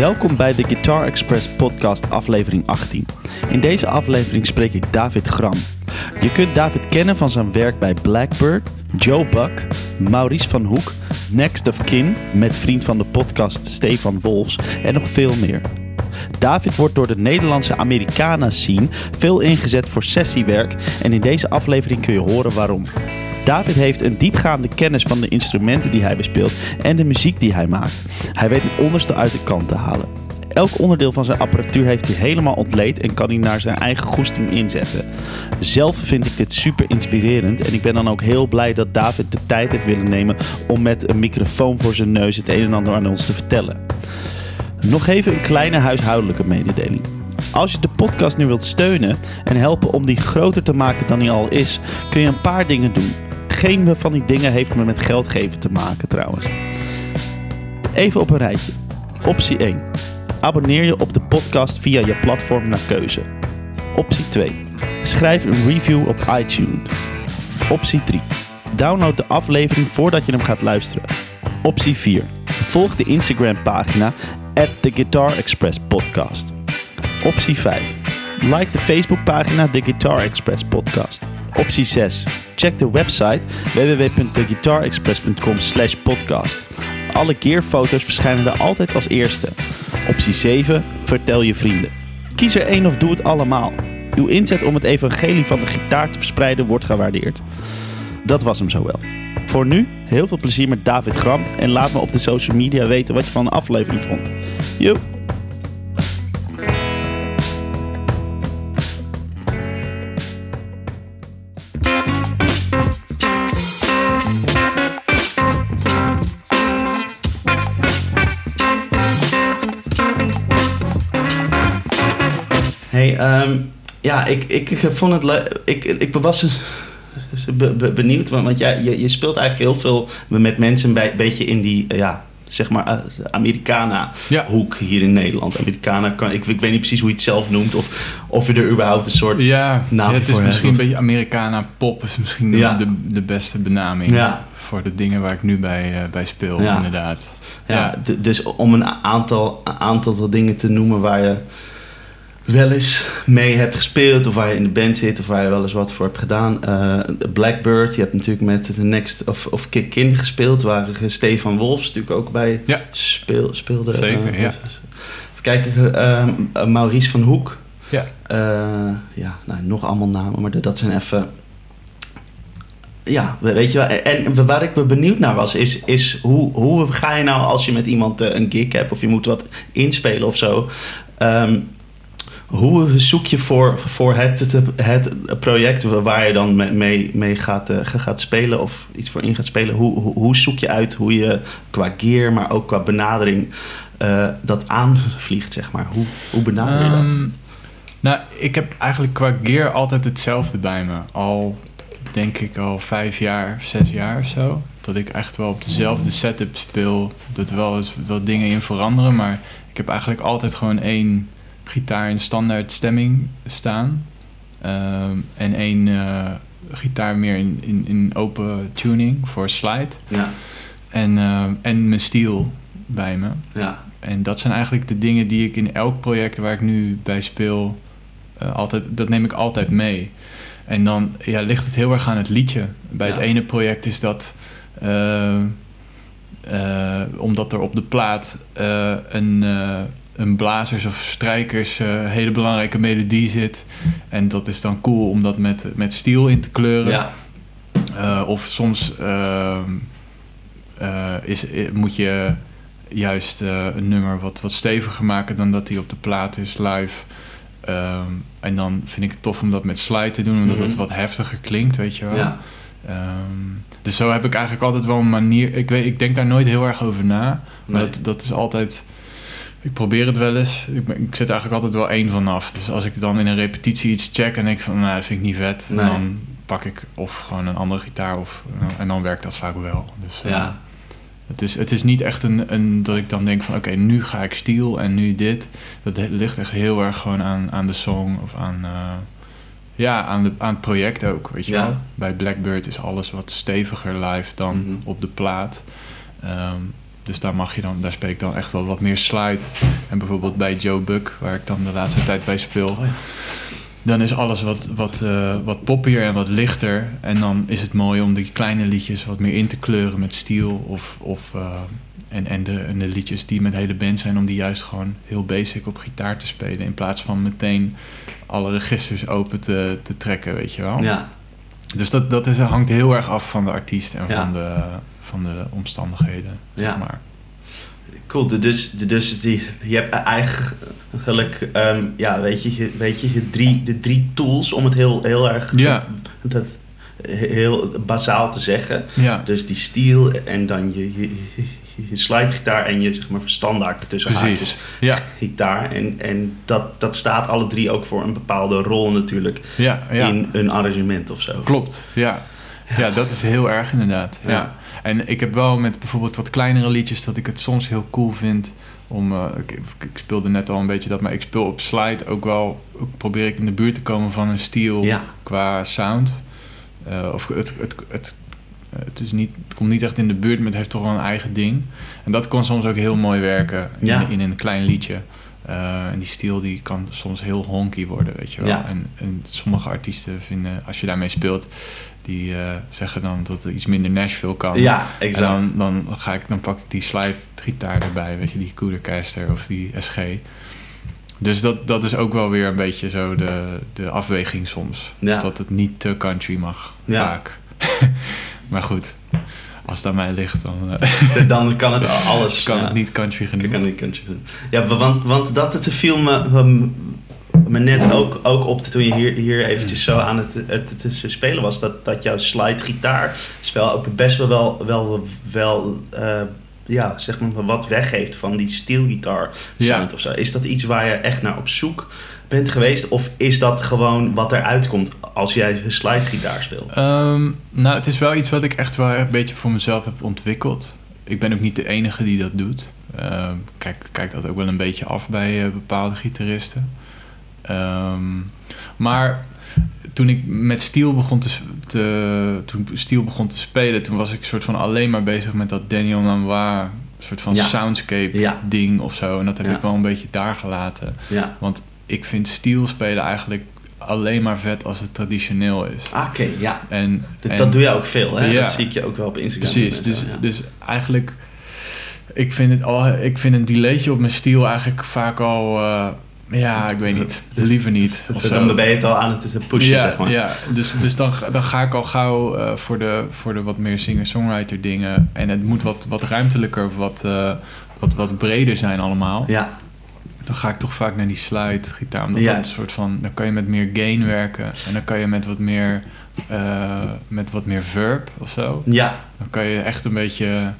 Welkom bij de Guitar Express podcast aflevering 18. In deze aflevering spreek ik David Gram. Je kunt David kennen van zijn werk bij Blackbird, Joe Buck, Maurice van Hoek, Next of Kin met vriend van de podcast Stefan Wolfs en nog veel meer. David wordt door de Nederlandse Americana scene veel ingezet voor sessiewerk en in deze aflevering kun je horen waarom. David heeft een diepgaande kennis van de instrumenten die hij bespeelt en de muziek die hij maakt. Hij weet het onderste uit de kant te halen. Elk onderdeel van zijn apparatuur heeft hij helemaal ontleed en kan hij naar zijn eigen goesting inzetten. Zelf vind ik dit super inspirerend en ik ben dan ook heel blij dat David de tijd heeft willen nemen om met een microfoon voor zijn neus het een en ander aan ons te vertellen. Nog even een kleine huishoudelijke mededeling. Als je de podcast nu wilt steunen en helpen om die groter te maken dan die al is, kun je een paar dingen doen. Geen van die dingen heeft me met geld geven te maken trouwens. Even op een rijtje. Optie 1. Abonneer je op de podcast via je platform naar keuze. Optie 2. Schrijf een review op iTunes. Optie 3. Download de aflevering voordat je hem gaat luisteren. Optie 4. Volg de Instagram pagina at The Guitar Express Podcast. Optie 5. Like de Facebookpagina The Guitar Express Podcast. Optie 6. Check de website www.theguitarexpress.com slash podcast. Alle gearfoto's verschijnen er altijd als eerste. Optie 7. Vertel je vrienden. Kies er één of doe het allemaal. Uw inzet om het evangelie van de gitaar te verspreiden wordt gewaardeerd. Dat was hem zo wel. Voor nu, heel veel plezier met David Gram en laat me op de social media weten wat je van de aflevering vond. Joep! Ehm, ja, ik, ik, ik vond het leuk. Ik, ik was dus be- be- benieuwd, want want jij, je, je speelt eigenlijk heel veel met mensen een bij- beetje in die, eh, ja, zeg maar, eh, Americana-hoek Ja. hier in Nederland. Americana, kan, ik, ik weet niet precies hoe je het zelf noemt, of, of je er überhaupt een soort... Ja, naam ja, het is voor misschien een beetje Americana pop is misschien de, Ja. de, de beste benaming Ja. voor de dingen waar ik nu bij, eh, bij speel, Ja. inderdaad. Ja, dus om een aantal, een aantal dingen te noemen waar je wel eens mee hebt gespeeld, of waar je in de band zit, of waar je wel eens wat voor hebt gedaan. Eh, Blackbird, je hebt natuurlijk met de Next of, of Kick In gespeeld, waar Stefan Wolfs natuurlijk ook bij Ja. speel, speelde. Zeker, Eh, ja. Even kijken, eh, Maurice van Hoek. Ja. Ja, nou, nog allemaal namen, maar dat zijn even... Ja, weet je wel. En waar ik me benieuwd naar was, is, is hoe, hoe ga je nou als je met iemand een gig hebt of je moet wat inspelen of zo. ehm, hoe zoek je voor, voor het, het, project waar je dan mee, mee, gaat, eh, gaat spelen of iets voor in gaat spelen? Hoe, hoe, zoek je uit hoe je qua gear, maar ook qua benadering eh, dat aanvliegt, zeg maar? Hoe, hoe benader je dat? Ehm, nou, ik heb eigenlijk qua gear altijd hetzelfde bij me. Al denk ik al vijf jaar, zes jaar of zo. Dat ik echt wel op dezelfde setup speel. Dat wel eens wat dingen in veranderen. Maar ik heb eigenlijk altijd gewoon één gitaar in standaard stemming staan. Ehm, en één eh, gitaar meer in, in, in open tuning voor slide. Ja, En, ehm, en mijn steel bij me. ja, En dat zijn eigenlijk de dingen die ik in elk project waar ik nu bij speel, eh, altijd, dat neem ik altijd mee. En dan ja, ligt het heel erg aan het liedje. Bij het ene project is dat eh, eh, omdat er op de plaat een, een blazers of strijkers eh, hele belangrijke melodie zit. En dat is dan cool om dat met, met steel in te kleuren. ja, Eh, of soms eh, is, moet je juist een nummer wat, wat steviger maken dan dat die op de plaat is live. Ehm, en dan vind ik het tof om dat met slide te doen, omdat Mhm. het wat heftiger klinkt, weet je wel. ja. Ehm, dus zo heb ik eigenlijk altijd wel een manier. Ik, weet, ik denk daar nooit heel erg over na. Maar Nee. dat, dat is altijd. Ik probeer het wel eens. Ik, ik zet eigenlijk altijd wel één vanaf. Dus als ik dan in een repetitie iets check en ik van, nou, dat vind ik niet vet. Nee. Dan pak ik of gewoon een andere gitaar of, eh, en dan werkt dat vaak wel. Dus, eh, Ja. het, is, het is niet echt een, een dat ik dan denk van, oké, nu ga ik steel en nu dit. Dat ligt echt heel erg gewoon aan, aan de song of aan, eh, ja, aan, de, aan het project ook, weet je Ja. wel. Bij Blackbird is alles wat steviger live dan Mhm. op de plaat. Ehm, dus daar mag je dan, daar speel ik dan echt wel wat meer slide. En bijvoorbeeld bij Joe Buck, waar ik dan de laatste tijd bij speel. Oh ja. Dan is alles wat, wat, eh, wat poppier en wat lichter. En dan is het mooi om die kleine liedjes wat meer in te kleuren met stiel. Of, of, eh, en, en, de, en de liedjes die met hele band zijn, om die juist gewoon heel basic op gitaar te spelen. In plaats van meteen alle registers open te, te trekken, weet je wel. Ja, Dus dat, dat is, hangt heel erg af van de artiest en Ja. van, de, van de omstandigheden. Ja. Zeg maar. cool. Dus, dus die, je hebt eigenlijk, ehm, ja, weet je, weet je, je drie, de drie tools om het heel, heel erg Ja. dat, heel bazaal te zeggen. Ja, Dus die steel en dan je, je, je slidegitaar en je zeg maar standaard tussen haakjes. Ja, gitaar. En, en dat, dat staat alle drie ook voor een bepaalde rol natuurlijk ja, ja. in een arrangement of zo. Klopt, ja. Ja. dat is heel erg inderdaad. Ja. Ja. En ik heb wel met bijvoorbeeld wat kleinere liedjes dat ik het soms heel cool vind om. eh, ik, ik speelde net al een beetje dat, maar ik speel op slide ook wel. Ook probeer ik in de buurt te komen van een stijl Ja, qua sound. Eh, of het, het, het, het, is niet, het komt niet echt in de buurt, maar het heeft toch wel een eigen ding. En dat kan soms ook heel mooi werken in, Ja. in een klein liedje. Eh, en die stijl die kan soms heel honky worden, weet je wel. Ja. En, en sommige artiesten vinden, als je daarmee speelt, die eh, zeggen dan dat het iets minder Nashville kan. ja En exact. dan, dan, ga ik, dan pak ik die slide gitaar erbij, weet je, die Coolercaster of die SG. Dus dat, dat is ook wel weer een beetje zo de, de afweging soms. Ja. Dat het niet te country mag, Ja. vaak. maar goed, als het aan mij ligt, dan eh, Dan kan het alles. kan ja. het niet country genoeg. Kan niet country doen. Ja, want, want dat het me, me, me net ook, ook op toen je hier, hier eventjes zo aan het, het, het spelen was. Dat, dat jouw slide gitaar spel ook best wel wel, wel, wel eh, ja, zeg maar wat weggeeft van die steelgitaar sound Ja. of zo. Is dat iets waar je echt naar op zoek bent geweest? Of is dat gewoon wat eruit komt als jij een slide gitaar speelt? Ehm, nou, het is wel iets wat ik echt wel een beetje voor mezelf heb ontwikkeld. Ik ben ook niet de enige die dat doet. Ehm, kijk, kijk dat ook wel een beetje af bij eh, bepaalde gitaristen. Ehm, maar toen ik met Steel begon te, toen Steel begon te spelen, toen was ik soort van alleen maar bezig met dat Daniel Lanois soort van Ja. soundscape Ja. ding of zo. En dat heb Ja. ik wel een beetje daar gelaten. Want ik vind Steel spelen eigenlijk alleen maar vet als het traditioneel is. Ah, Oké, ja. En, Dat, en- dat doe je ook veel, hè? Dat zie ik je ook wel op Instagram. Precies, dus, dus eigenlijk... Ik vind, het al, ik vind een delaytje op mijn stiel eigenlijk vaak al... eh, ja, ik weet niet. Liever niet. Dan ben je het al aan het pushen, ja, zeg maar. Ja, dus, dus dan, ga- dan ga ik al gauw eh, voor, de, voor de wat meer singer-songwriter dingen. En het moet wat, wat ruimtelijker, of wat, eh, wat, wat breder zijn allemaal. Ja, Dan ga ik toch vaak naar die slide gitaar. Omdat Ja. dat een soort van, dan kan je met meer gain werken. En dan kan je met wat meer, eh, met wat meer verb of zo. ja, Dan kan je echt een beetje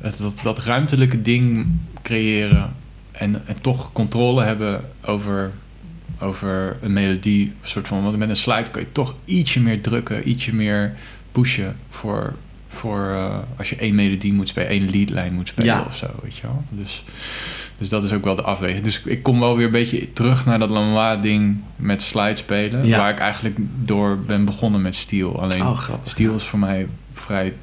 het, dat, dat ruimtelijke ding creëren. En, en toch controle hebben over, over een melodie. Soort van, want met een slide kan je toch ietsje meer drukken, ietsje meer pushen voor, voor eh, als je één melodie moet spelen, één leadlijn moet spelen Ja. of zo, weet je wel. Dus, dus dat is ook wel de afweging. Dus ik kom wel weer een beetje terug naar dat Lanois-ding met slide spelen. Ja. Waar ik eigenlijk door ben begonnen met steel. Alleen oh grappig. Steel is voor mij vrij,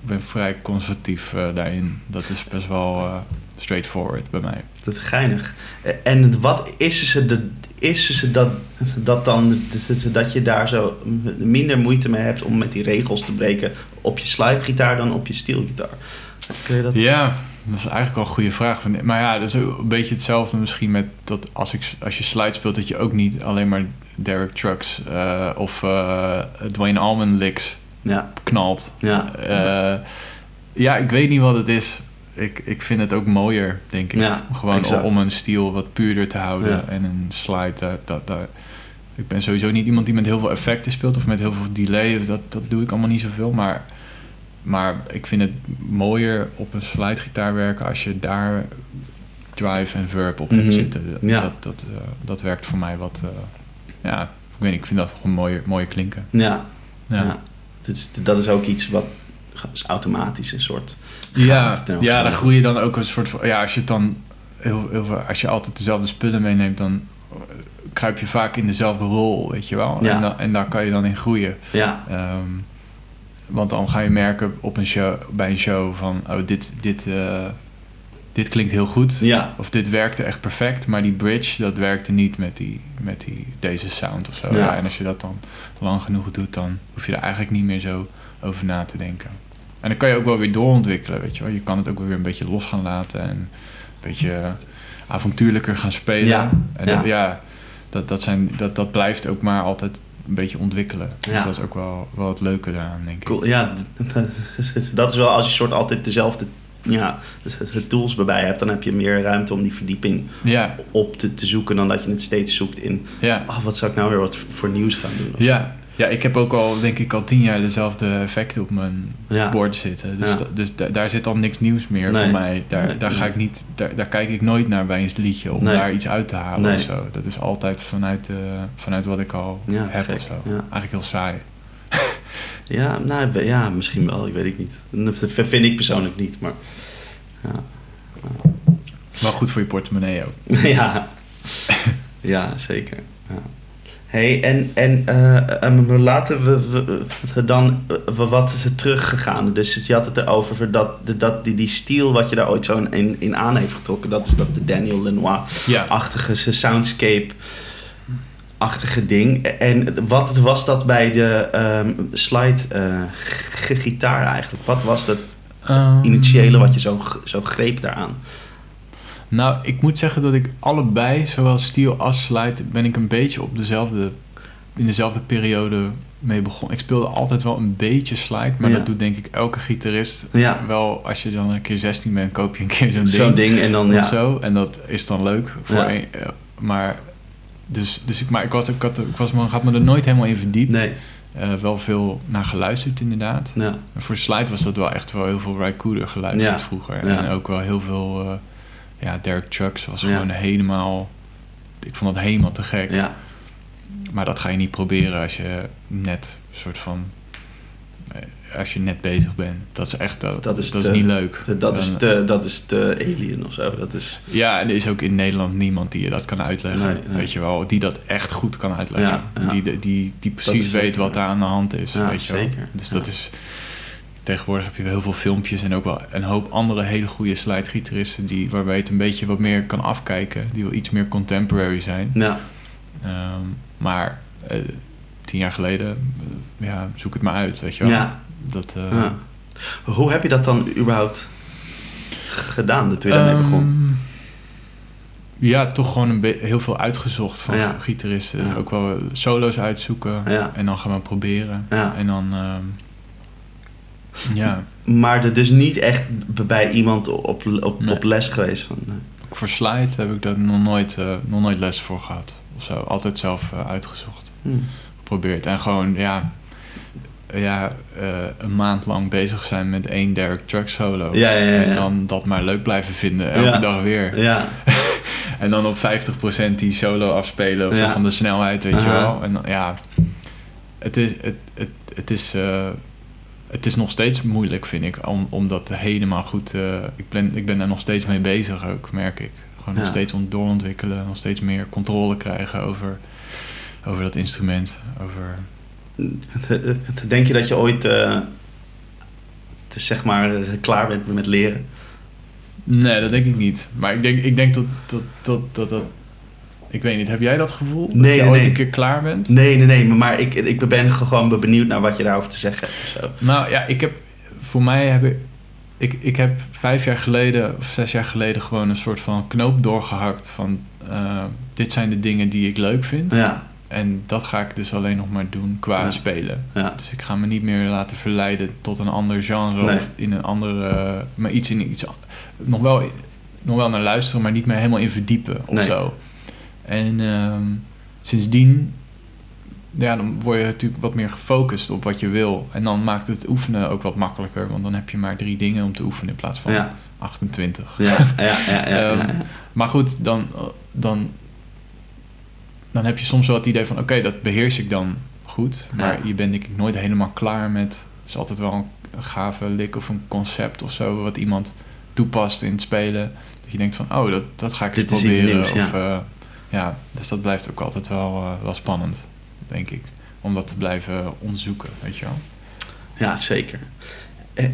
ben vrij conservatief eh, daarin. Dat is best wel eh, straightforward bij mij. Dat is geinig. En wat is ze, de, is ze dat, dat dan, dat je daar zo minder moeite mee hebt om met die regels te breken op je slidegitaar dan op je steelgitaar? Kun je dat? Ja, dat is eigenlijk wel een goede vraag. Van- Maar ja, dat is een beetje hetzelfde misschien met dat als, ik, als je slide speelt, dat je ook niet alleen maar Derek Trucks eh, of eh, Dwayne Allman licks Ja, knalt. ja, Eh, ja, ik weet niet wat het is. Ik, ik vind het ook mooier, denk ik. Ja, Gewoon exact. om een stijl wat puurder te houden. Ja. En een slide, dat, dat, dat- ik ben sowieso niet iemand die met heel veel effecten speelt of met heel veel delay. Dat, dat doe ik allemaal niet zoveel. Maar, maar ik vind het mooier op een slidegitaar werken als je daar drive en verb op Mhm. hebt zitten. Ja. Dat, dat, eh, dat werkt voor mij wat... eh, ja, ik weet ik vind dat gewoon mooier, mooier klinken. ja, Ja. ja. Dat, is, dat is ook iets wat is automatisch een soort. Ja, ja, dan groei je dan ook een soort van... Ja, als je het dan... Heel, heel veel, als je altijd dezelfde spullen meeneemt, dan eh, kruip je vaak in dezelfde rol, weet je wel. Ja. En, dan, en daar kan je dan in groeien. Ja, Ehm, want dan ga je merken op een show, bij een show van, oh, dit, dit, eh, dit klinkt heel goed. Ja. Of dit werkte echt perfect, maar die bridge, dat werkte niet met, die, met die, deze sound of zo. Ja, en als je dat dan lang genoeg doet, dan hoef je er eigenlijk niet meer zo over na te denken. En dan kan je ook wel weer doorontwikkelen, weet je wel. Je kan het ook weer een beetje los gaan laten en een beetje avontuurlijker gaan spelen. Ja, En ja. dat- ja, dat, dat, zijn, dat, dat blijft ook maar altijd een beetje ontwikkelen. Ja. Dus dat is ook wel, wel het leuke daaraan, denk ik. Cool. Ja, dat is wel als je soort altijd dezelfde ja, dus tools bij hebt, dan heb je meer ruimte om die verdieping Ja, op te, te zoeken dan dat je het steeds zoekt in, ja. oh, wat zou ik nou weer wat voor nieuws gaan doen? Ja, ja, ik heb ook al, denk ik, al tien jaar dezelfde effecten op mijn ja. bord zitten. Dus, Ja. dus da- daar zit al niks nieuws meer Nee. voor mij. Daar, Nee. daar, ga ik niet, daar, daar kijk ik nooit naar bij een liedje om Nee. daar iets uit te halen of zo. Dat is altijd vanuit, eh, vanuit wat ik al Ja, heb of zo. Eigenlijk heel saai. Ja, nou, ja, misschien wel, ik weet het niet. Dat vind ik persoonlijk niet, maar ja. Wel goed voor je portemonnee ook. ja. ja, zeker. Ja. Hey, en, en eh, laten we, we, we dan we wat is er teruggegaan. Dus je had het erover dat, de- dat die, die stijl wat je daar ooit zo in, in aan heeft getrokken. Dat is dat de Daniel Lenoir-achtige Ja, soundscape-achtige ding. En wat was dat bij de ehm, slide eh, gitaar eigenlijk? Wat was dat Ehm, initiële wat je zo, zo greep daaraan? Nou, ik moet zeggen dat ik allebei, zowel steel als slide, ben ik een beetje op dezelfde, in dezelfde periode mee begonnen. Ik speelde altijd wel een beetje slide, maar Ja. dat doet denk ik elke gitarist Ja, wel. Als je dan een keer 16 bent, koop je een keer zo'n zo'n ding, ding en dan ja. zo. En dat is dan leuk. Voor Ja. een, eh, maar, dus, dus ik, maar ik, was, ik, had, ik was, me- had me er nooit helemaal in verdiept. Nee, Eh, wel veel naar geluisterd inderdaad. ja. En voor slide was dat wel echt wel heel veel Rycooder geluisterd vroeger. En ook wel heel veel... eh, ja, Derek Trucks was gewoon helemaal... Ik vond dat helemaal te gek. ja. Maar dat ga je niet proberen als je net soort van... eh, Als je net bezig bent. Dat is echt... Dat, Dat is dat te- is niet leuk. Dat is, te, dat is te alien of zo. Dat is, Ja, en er is ook in Nederland niemand die je dat kan uitleggen. Nee, nee. Weet je wel, die dat echt goed kan uitleggen. Ja, ja. Die, die, die, die precies weet zeker, wat daar aan de hand is. Ja, weet je wel. zeker, Dus ja. dat is... Tegenwoordig heb je wel heel veel filmpjes en ook wel een hoop andere hele goede slide-gitaristen... Die, waarbij je het een beetje wat meer kan afkijken. Die wel iets meer contemporary zijn. ja. Ehm, maar eh, tien jaar geleden, eh, ja, zoek het maar uit, weet je wel. Ja. Dat, eh, ja. Hoe heb je dat dan überhaupt gedaan toen je daarmee begon? Ehm, Ja, toch gewoon een heel veel uitgezocht van Ja. gitaristen. Ook wel solo's uitzoeken en dan gaan we proberen. En dan, ehm, ja, Maar er dus niet echt bij iemand op, op, Nee. op les geweest van. nee. ook voor slide heb ik daar nog nooit, eh, nog nooit les voor gehad. Of zo. Altijd zelf eh, uitgezocht. Hm. Geprobeerd. En gewoon, ja, ja eh, een maand lang bezig zijn met één Derek Truck solo. Ja, ja, ja, En dan dat maar leuk blijven vinden, elke dag weer. Ja, En dan op 50% die solo afspelen of van de snelheid, weet je wel. En ja, het is, het, het, het is, eh, het is nog steeds moeilijk, vind ik, om, om dat helemaal goed... eh, ik, ben, ik ben daar nog steeds mee bezig ook, merk ik. Gewoon nog steeds ont- doorontwikkelen, nog steeds meer controle krijgen over, over dat instrument. Over, Denk je dat je ooit eh, te, zeg maar klaar bent met leren? nee, dat denk ik niet. Maar ik denk, ik denk dat, dat, dat, dat, dat... Ik weet niet, heb jij dat gevoel? Nee, dat je nee, ooit nee. een keer klaar bent? Nee, nee, nee. Maar ik, ik ben gewoon benieuwd naar wat je daarover te zeggen hebt. Zo. Nou ja, ik heb voor mij heb ik, ik, ik heb vijf jaar geleden of zes jaar geleden gewoon een soort van knoop doorgehakt van eh, dit zijn de dingen die ik leuk vind. Ja, En dat ga ik dus alleen nog maar doen qua Ja. spelen. ja. Dus ik ga me niet meer laten verleiden tot een ander genre Nee. of in een andere, maar iets in iets nog wel, nog wel naar luisteren, maar niet meer helemaal in verdiepen of Nee. zo. En ehm, sindsdien, ja, dan word je natuurlijk wat meer gefocust op wat je wil. En dan maakt het oefenen ook wat makkelijker, want dan heb je maar drie dingen om te oefenen in plaats van Ja, 28. ja, ja, ja, ja, ja, Ehm, ja. Maar goed, dan, dan, dan heb je soms wel het idee van... oké, dat beheers ik dan goed. Maar Ja. je bent denk ik nooit helemaal klaar met... Het is altijd wel een, gave lik of een concept of zo... wat iemand toepast in het spelen. Dat je denkt van, oh, dat, dat ga ik eens Dit is iets proberen. nieuws, ja. of, eh, ja, dus dat blijft ook altijd wel, eh, wel spannend, denk ik. Om dat te blijven onderzoeken, weet je wel. Ja, zeker.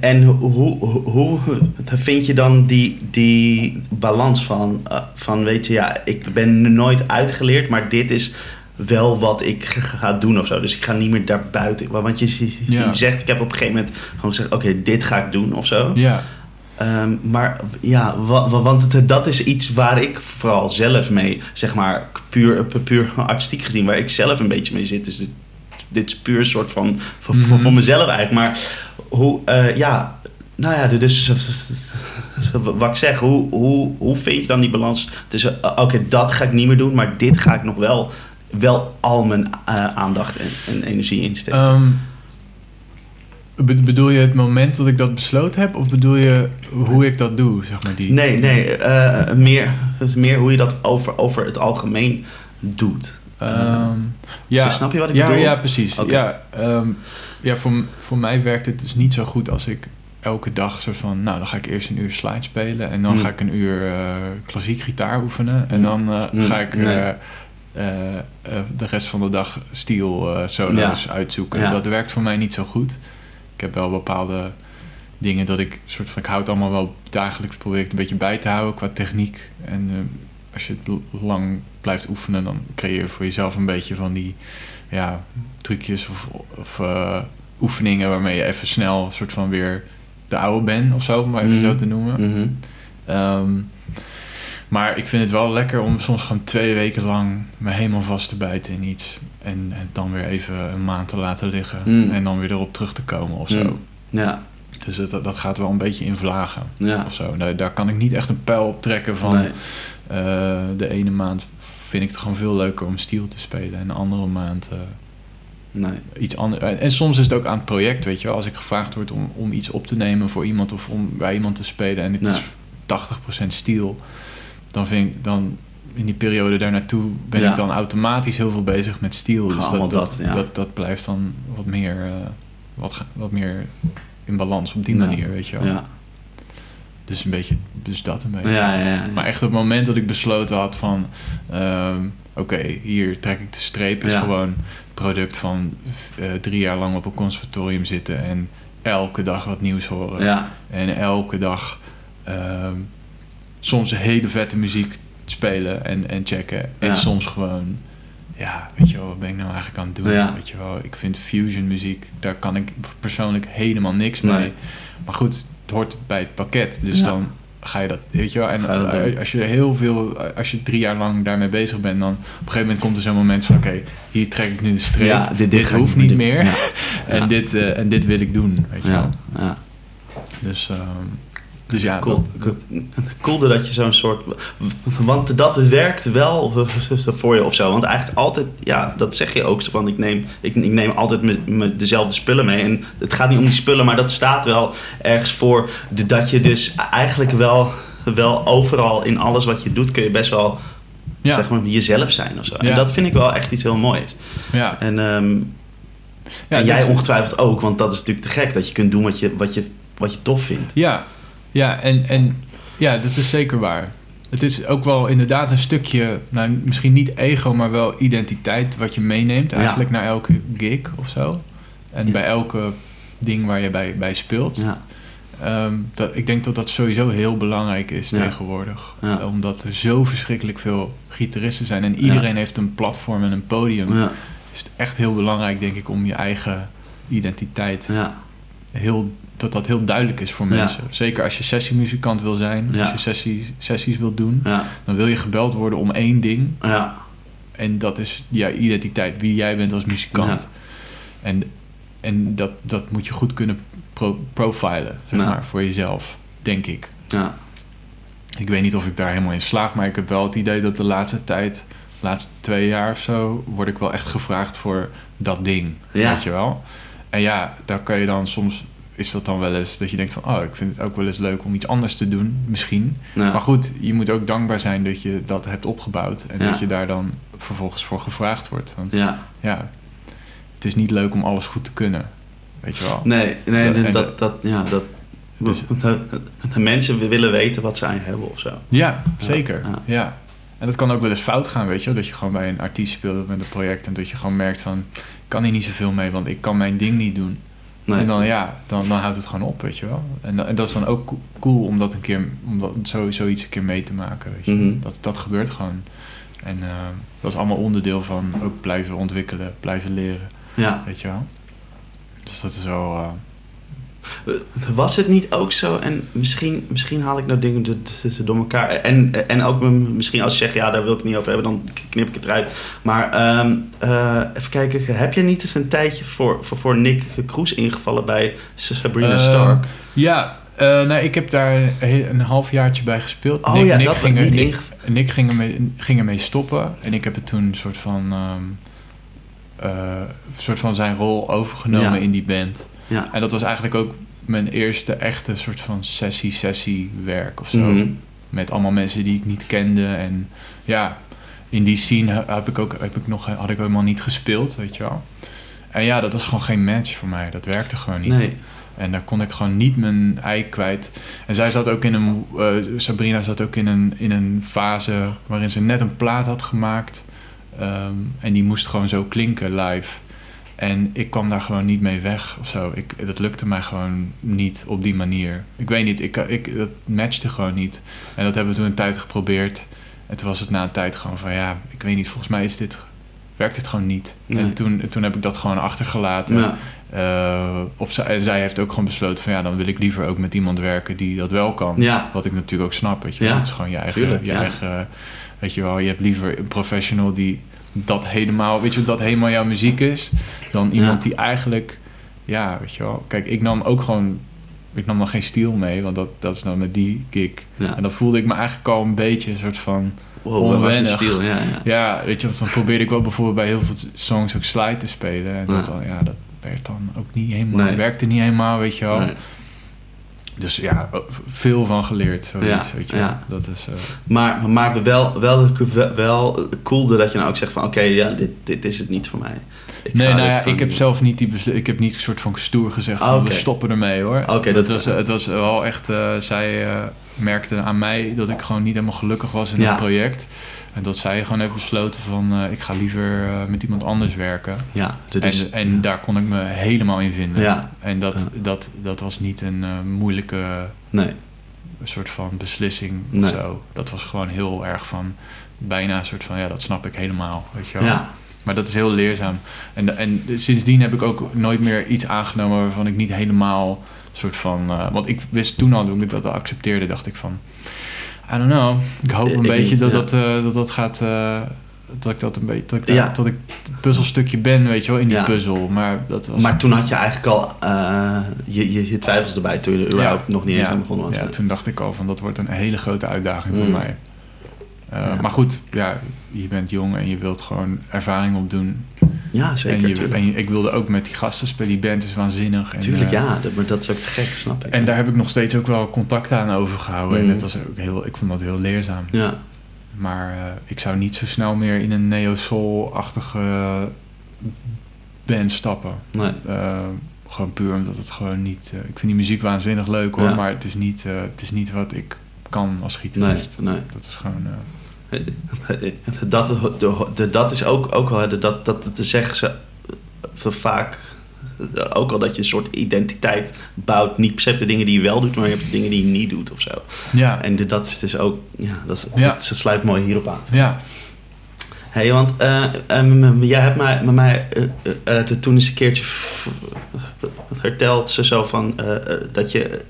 En hoe, hoe, hoe vind je dan die, die balans van, uh, van, weet je, ja, ik ben nooit uitgeleerd, maar dit is wel wat ik ga doen of zo. Dus ik ga niet meer daar buiten. Want je, je zegt, ik heb op een gegeven moment gewoon gezegd, oké, dit ga ik doen of zo. Ja. Um, maar ja, want het, dat is iets waar ik vooral zelf mee, zeg maar, puur, puur artistiek gezien, waar ik zelf een beetje mee zit. Dus dit, dit is puur een soort van, voor, mm voor, mezelf eigenlijk. Maar hoe, uh, ja, nou ja, dus wat ik zeg, hoe, hoe, hoe vind je dan die balans tussen, uh, oké, dat ga ik niet meer doen, maar dit ga ik nog wel, wel al mijn uh, aandacht en, en, energie insteken? Um, bedoel je het moment dat ik dat besloten heb, of bedoel je hoe ik dat doe, zeg maar? Die, nee, nee, meer, meer hoe je dat over, over het algemeen doet. Um, ja, snap je wat ik ja, bedoel? Ja, precies. Ja, um, ja voor, voor mij werkt het dus niet zo goed als ik elke dag soort van... Nou, dan ga ik eerst een uur slide spelen... en dan mm. ga ik een uur uh, klassiek gitaar oefenen... en mm. dan uh, mm. ga ik uh, de rest van de dag steel solo's ja. uitzoeken. Ja. Dat werkt voor mij niet zo goed. Ik heb wel bepaalde dingen dat ik soort van... Ik houd allemaal wel dagelijks probeer ik een beetje bij te houden qua techniek... en als je het lang blijft oefenen, dan creëer je voor jezelf een beetje van die ja, trucjes of, of uh, oefeningen waarmee je even snel soort van weer de oude bent of zo, om maar even mm -hmm. zo te noemen. Mm -hmm. um, maar ik vind het wel lekker om soms gewoon twee weken lang me helemaal vast te bijten in iets. En, en dan weer even een maand te laten liggen. Mm. En dan weer erop terug te komen of zo. Ja. Dus dat, dat gaat wel een beetje in vlagen. Ja. Of zo. Daar, daar kan ik niet echt een pijl op trekken van... Nee. Uh, de ene maand vind ik het gewoon veel leuker om stiel te spelen. En de andere maand uh, nee. iets anders. En soms is het ook aan het project, weet je wel. Als ik gevraagd word om, om iets op te nemen voor iemand of om bij iemand te spelen en het nee. is 80% stiel, dan vind ik dan in die periode daar naartoe ben Ja. ik dan automatisch heel veel bezig met stiel. Dus dat, dat, dat, ja. dat, dat blijft dan wat meer, uh, wat, wat meer in balans op die Ja. manier, weet je wel. Ja. Dus een beetje, dus dat een beetje. Ja, ja, ja. Maar echt het moment dat ik besloten had van... ehm, oké, hier trek ik de streep... is gewoon product van eh, drie jaar lang op een conservatorium zitten... en elke dag wat nieuws horen. En elke dag ehm, soms hele vette muziek spelen en, en checken. En Ja. soms gewoon... Ja, weet je wel, wat ben ik nou eigenlijk aan het doen? Ja. Weet je wel, ik vind fusion muziek... daar kan ik persoonlijk helemaal niks Nee. mee. Maar goed, het hoort bij het pakket. Dus Ja. dan ga je dat, weet je wel. En je als je heel veel, als je drie jaar lang daarmee bezig bent, dan op een gegeven moment komt er zo'n moment van, oké, hier trek ik nu de streep. Ja, dit- hoeft niet meer en, dit, eh, en dit wil ik doen, weet je wel. ja. Dus, ehm, dus ja, cool. dat- dat je zo'n soort. Want dat werkt wel voor je of zo. Want eigenlijk altijd, ja, dat zeg je ook. Van ik neem, ik, ik neem altijd me, me dezelfde spullen mee. En het gaat niet om die spullen, maar dat staat wel ergens voor. Dat je dus eigenlijk wel, wel overal in alles wat je doet, kun je best wel ja, zeg maar, jezelf zijn of zo. En dat vind ik wel echt iets heel moois. ja. En, ehm, Ja, en jij ongetwijfeld ook, want dat is natuurlijk te gek dat je kunt doen wat je, wat je, wat je tof vindt. Ja, ja en, en ja, dat is zeker waar. Het is ook wel inderdaad een stukje, nou, misschien niet ego, maar wel identiteit wat je meeneemt Ja. eigenlijk naar elke gig of zo. En Ja. bij elke ding waar je bij, bij speelt. Ja, Ehm, dat, ik denk dat dat sowieso heel belangrijk is Ja. tegenwoordig. Ja. Omdat er zo verschrikkelijk veel gitaristen zijn en iedereen heeft een platform en een podium. ja, Is het echt heel belangrijk, denk ik, om je eigen identiteit ja, heel, dat dat heel duidelijk is voor Ja. mensen. Zeker als je sessiemuzikant wil zijn, Ja. als je sessies, sessies wil doen, ja, dan wil je gebeld worden om één ding. ja, En dat is jouw identiteit, wie jij bent als muzikant. En, en dat, dat moet je goed kunnen pro- profilen, zeg maar, voor jezelf, denk ik. ja, Ik weet niet of ik daar helemaal in slaag, maar ik heb wel het idee dat de laatste tijd, de laatste twee jaar of zo, word ik wel echt gevraagd voor dat ding. Ja. Weet je wel? En ja, daar kan je dan soms, is dat dan wel eens dat je denkt van, oh, ik vind het ook wel eens leuk om iets anders te doen, misschien. ja. Maar goed, je moet ook dankbaar zijn dat je dat hebt opgebouwd en Ja. dat je daar dan vervolgens voor gevraagd wordt. Want ja. ja, het is niet leuk om alles goed te kunnen. Weet je wel? Nee, nee, dat, dat, dat, ja, dat, Dus- de, de mensen willen weten wat ze aan je hebben of zo. Ja, zeker. ja. Ja. En dat kan ook wel eens fout gaan, weet je wel. Dat je gewoon bij een artiest speelt met een project... en dat je gewoon merkt van... ik kan hier niet zoveel mee, want ik kan mijn ding niet doen. Nee. En dan ja, dan, dan houdt het gewoon op, weet je wel. En, en dat is dan ook co- cool om dat een keer, om dat, zo, zoiets een keer mee te maken, weet je. Mhm. Dat, dat gebeurt gewoon. En eh, dat is allemaal onderdeel van ook blijven ontwikkelen, blijven leren, Ja. weet je wel. Dus dat is wel... eh, Was het niet ook zo, en misschien, misschien haal ik nou dingen door elkaar. En, en ook misschien als je zegt, ja, daar wil ik het niet over hebben, dan knip ik het eruit. Maar ehm, eh, even kijken, heb je niet eens een tijdje voor, voor, voor Nick Kroes ingevallen bij Sabrina Ehm, Stark? Ja, eh nou, ik heb daar een, halfjaartje bij gespeeld. Oh Nick- ja, Nick dat ging er- niet Nick- ingevallen. Nick ging ermee, ging ermee stoppen. En ik heb het toen een soort van, een soort van zijn rol overgenomen Ja. in die band. Ja. En dat was eigenlijk ook mijn eerste echte soort van sessie-sessie werk of zo. Mhm. Met allemaal mensen die ik niet kende. En ja, in die scene he- heb ik ook, heb ik nog, had ik helemaal niet gespeeld, weet je wel. En ja, dat was gewoon geen match voor mij. Dat werkte gewoon niet. Nee. En daar kon ik gewoon niet mijn ei kwijt. En zij zat ook in een. eh, Sabrina zat ook in een, in een fase waarin ze net een plaat had gemaakt. Ehm, en die moest gewoon zo klinken live. En ik kwam daar gewoon niet mee weg of zo. Ik, dat lukte mij gewoon niet op die manier. Ik weet niet, ik, ik, dat matchte gewoon niet. En dat hebben we toen een tijd geprobeerd. En toen was het na een tijd gewoon van ja, ik weet niet, volgens mij is dit, werkt dit gewoon niet. Nee. En toen, toen heb ik dat gewoon achtergelaten. Ja. Eh, of zij, en zij heeft ook gewoon besloten van ja, dan wil ik liever ook met iemand werken die dat wel kan. Ja. Wat ik natuurlijk ook snap, weet je. Ja. Het is gewoon je eigen, tuurlijk, je eigen, weet je wel. Je hebt liever een professional die dat helemaal, weet je, dat helemaal jouw muziek is, dan iemand Ja. die eigenlijk, ja, weet je wel. Kijk, ik nam ook gewoon, ik nam dan geen steel mee, want dat, dat is dan met die gig. Ja. En dan voelde ik me eigenlijk al een beetje een soort van, Wow, onwennig. stil, ja, ja. ja, weet je, dan probeerde ik wel bijvoorbeeld bij heel veel songs ook slide te spelen. En dat, Ja. dan, ja, dat werd dan ook niet helemaal, Nee. werkte niet helemaal, weet je wel. Nee. Dus ja, veel van geleerd, zoiets, Ja, weet je. ja. Dat is, eh, Maar, maar wel, wel, wel, coolde dat je nou ook zegt van... oké, ja, dit, dit is het niet voor mij. Ik nee, nou ja, ik heb zelf niet die ik heb niet een soort van stoer gezegd van we stoppen ermee hoor. Oké, dat dat- was, het was wel echt, eh, zij eh, merkte aan mij dat ik gewoon niet helemaal gelukkig was in Ja. het project. En dat zij gewoon heeft besloten van eh, ik ga liever eh, met iemand anders werken. Ja, dit is... en en daar kon ik me helemaal in vinden. Ja. En dat, Ja. dat, dat was niet een eh, moeilijke Nee. soort van beslissing Nee. of zo. Dat was gewoon heel erg van bijna een soort van ja, dat snap ik helemaal. Weet je wel. Ja. Maar dat is heel leerzaam. En, en sindsdien heb ik ook nooit meer iets aangenomen waarvan ik niet helemaal soort van. want ik wist toen al, toen ik dat accepteerde, dacht ik van. I don't know. Ik hoop Ik een beetje niet, dat, ja. dat, eh, dat dat gaat. eh, dat ik dat een beetje. Dat ik, Ja. dat ik het puzzelstukje ben, weet je wel, in die Ja. puzzel. Maar dat was. Maar toen had je eigenlijk al eh, je, je, je twijfels erbij toen je er überhaupt nog niet eens aan begonnen was. Ja, toen dacht ik al van dat wordt een hele grote uitdaging voor Mm. mij. Eh, Ja. Maar goed, ja, je bent jong en je wilt gewoon ervaring opdoen. Ja, zeker. en, je, en je- ik wilde ook met die gasten spelen. Die band is waanzinnig. En, Tuurlijk, eh, ja. Dat, maar dat is ook te gek, snap ik. En daar heb ik nog steeds ook wel contact aan overgehouden. Mm. En dat was ook heel, ik vond dat heel leerzaam. Ja. Maar eh, ik zou niet zo snel meer in een neo-soul-achtige band stappen. Nee. Gewoon puur omdat het gewoon niet... ik vind die muziek waanzinnig leuk hoor, Ja. maar het is, niet, het is niet wat ik kan als Nee, gitarist. nee. Dat is gewoon... Dat, de, de, dat is ook, ook wel, hè, dat, dat te zeggen ze eh, vaak, eh, ook al dat je een soort identiteit bouwt, niet per se de dingen die je wel doet, maar je hebt de dingen die je niet doet of zo. ja, En de- dat is dus ook, ja, dat, is, Ja. dat sluit mooi hierop aan. ja, Hé, hey, want eh, jij hebt mij, met mij de- toen eens een keertje verteld, ze zo van, dat je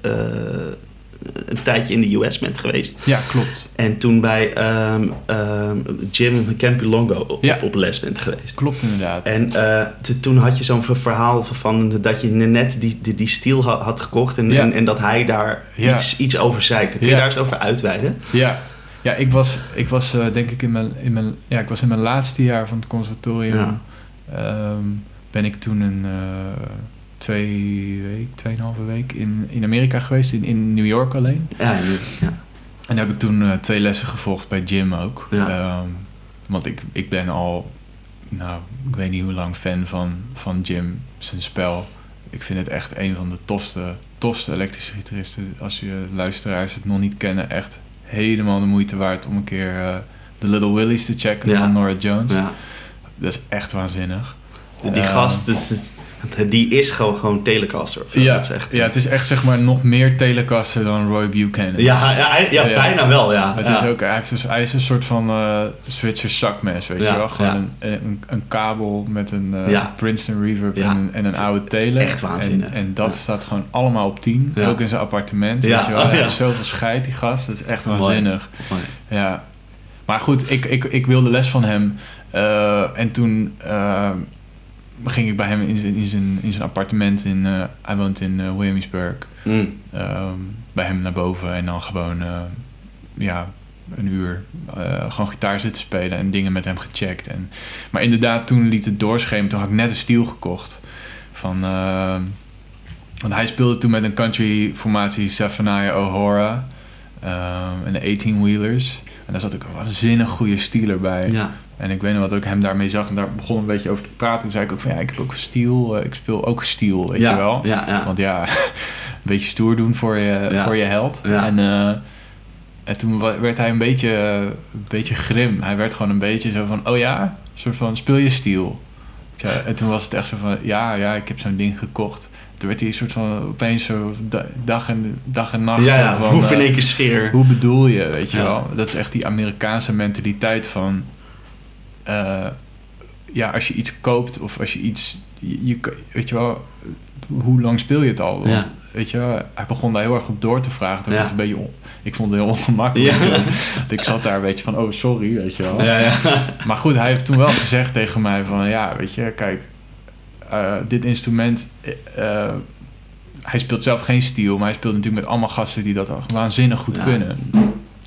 een tijdje in de US bent geweest. ja, klopt. En toen bij ehm ehm Jim Campilongo op, Ja. op les bent geweest. Klopt inderdaad. En eh, toen had je zo'n ver- verhaal van dat je net die, die, die stiel had, had gekocht en, Ja. en, en dat hij daar Ja. iets, iets over zei. Kun je daar eens over uitweiden? Ja, ja ik was, ik was eh, denk ik in mijn, in, mijn, ja, ik was in mijn laatste jaar van het conservatorium. Ehm, ben ik toen een eh, twee week, tweeënhalve week in, in Amerika geweest, in, in New York alleen. Ja, ja. En daar heb ik toen eh, twee lessen gevolgd bij Jim ook. Ja. Ehm, want ik, ik ben al, nou, ik weet niet hoe lang fan van, van Jim, zijn spel. Ik vind het echt een van de tofste, tofste elektrische gitaristen. Als je luisteraars het nog niet kennen, echt helemaal de moeite waard om een keer eh, de Little Willies te checken Ja. van Nora Jones. ja. Dat is echt waanzinnig. Die Ehm, gast, dat- dat- Die is gewoon, gewoon Telecaster. Ja, Dat is echt, ja, het is echt zeg maar nog meer Telecaster dan Roy Buchanan. ja, ja, hij- ja, Ja. bijna wel, ja. Het is ook, hij, heeft dus, hij is een soort van eh Zwitser zakmes, weet je wel? Gewoon een, een, een kabel met een eh. Princeton reverb en, een- en een oude tele. echt waanzin, En, en dat staat gewoon allemaal op 10. Ja. Ook in zijn appartement, Ja, weet je wel? oh, Hij heeft zoveel scheid, die gast. Dat is echt waanzinnig. Mooi. Ja. Maar goed, ik, ik, ik wilde les van hem. eh, en toen eh, ging ik bij hem in zijn, in zijn, in zijn appartement. In, eh, hij woont in eh, Williamsburg. Mm. Ehm, bij hem naar boven en dan gewoon eh, ja, een uur gewoon gitaar zitten spelen en dingen met hem gecheckt. En, maar inderdaad, toen liet het doorschemen. Toen had ik net een stiel gekocht. Van, want hij speelde toen met een country formatie Zephaniah O'Hara ehm, en de 18-wheelers. En daar zat ook een waanzinnig goede stieler bij. Ja. En ik weet nog wat ik hem daarmee zag en daar begon een beetje over te praten. Toen zei ik ook van ja, ik heb ook een stiel, eh, ik speel ook stiel, weet ja. je wel. Ja, ja. Want ja, een beetje stoer doen voor je, voor je held. Ja. En, eh, en toen werd hij een beetje, een beetje grim. Hij werd gewoon een beetje zo van, oh ja, een soort van, speel je stiel? Ik en toen was het echt zo van, ja, ja, ik heb zo'n ding gekocht. Toen werd hij een soort van, opeens zo da- dag en, dag en nacht. ja, van, Hoef in eh, één keer sfeer. hoe bedoel je, weet je wel? Dat is echt die Amerikaanse mentaliteit van... eh, ja, als je iets koopt of als je iets... Je, je- weet je wel, hoe lang speel je het al? Want, Ja. weet je wel, hij begon daar heel erg op door te vragen. Toen Ja. een beetje on- ik vond het heel ongemakkelijk. Ja. ik zat daar een beetje van, oh sorry, weet je wel. Ja, ja. Maar goed, hij heeft toen wel gezegd tegen mij van... Ja, weet je, kijk, eh, dit instrument... eh, hij speelt zelf geen steel, maar hij speelt natuurlijk met allemaal gasten die dat waanzinnig goed kunnen.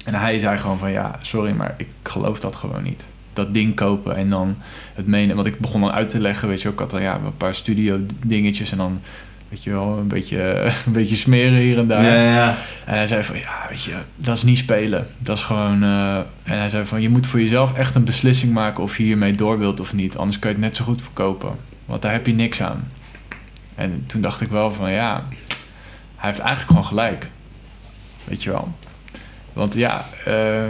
En hij zei gewoon van ja, sorry, maar ik geloof dat gewoon niet. Dat ding kopen en dan het menen. Want ik begon dan uit te leggen, weet je, ook had dan ja, een paar studio dingetjes en dan weet je wel, een beetje, een beetje smeren hier en daar. Ja, ja, ja. En hij zei van, ja, weet je, dat is niet spelen. Dat is gewoon... eh, en hij zei van, je moet voor jezelf echt een beslissing maken of je hiermee door wilt of niet. Anders kan je het net zo goed verkopen. Want daar heb je niks aan. En toen dacht ik wel van, ja, hij heeft eigenlijk gewoon gelijk. Weet je wel. Want ja, eh,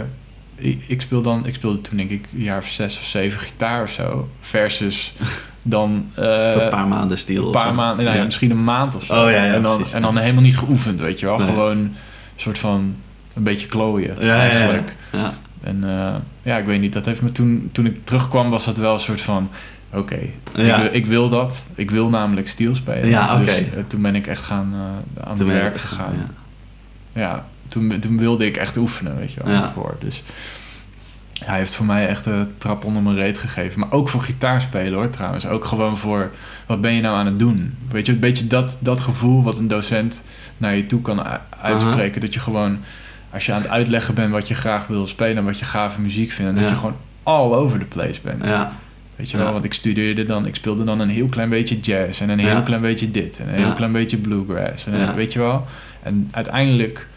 ik, ik speel dan, ik speelde toen denk ik een jaar of zes of zeven gitaar of zo. Versus dan... eh, een paar maanden stil. een paar maanden, nou ja, Ja. misschien een maand of zo. Oh, ja, en, dan, precies, en dan helemaal niet geoefend, weet je wel. Nee. Gewoon een soort van een beetje klooien eigenlijk. Ja. En eh, ja, ik weet niet, dat heeft me toen, toen ik terugkwam, was dat wel een soort van, oké, ik, wil- ik wil dat. Ik wil namelijk steel spelen. Ja, Dus eh, toen ben ik echt gaan, eh, aan het werk gegaan. ja. Toen, toen wilde ik echt oefenen, weet je wel. Ja. Voor. Dus hij heeft voor mij echt een trap onder mijn reet gegeven. Maar ook voor gitaarspelen hoor, trouwens. Ook gewoon voor, wat ben je nou aan het doen? Weet je, een beetje dat, dat gevoel wat een docent naar je toe kan uitspreken. Dat je gewoon, als je aan het uitleggen bent wat je graag wil spelen... en wat je gave muziek vindt... dat je gewoon all over the place bent. Ja. Weet je wel, Ja. want ik studeerde dan, ik speelde dan een heel klein beetje jazz en een heel Ja. klein beetje dit en een heel Ja. klein beetje bluegrass. En. Weet je wel? En uiteindelijk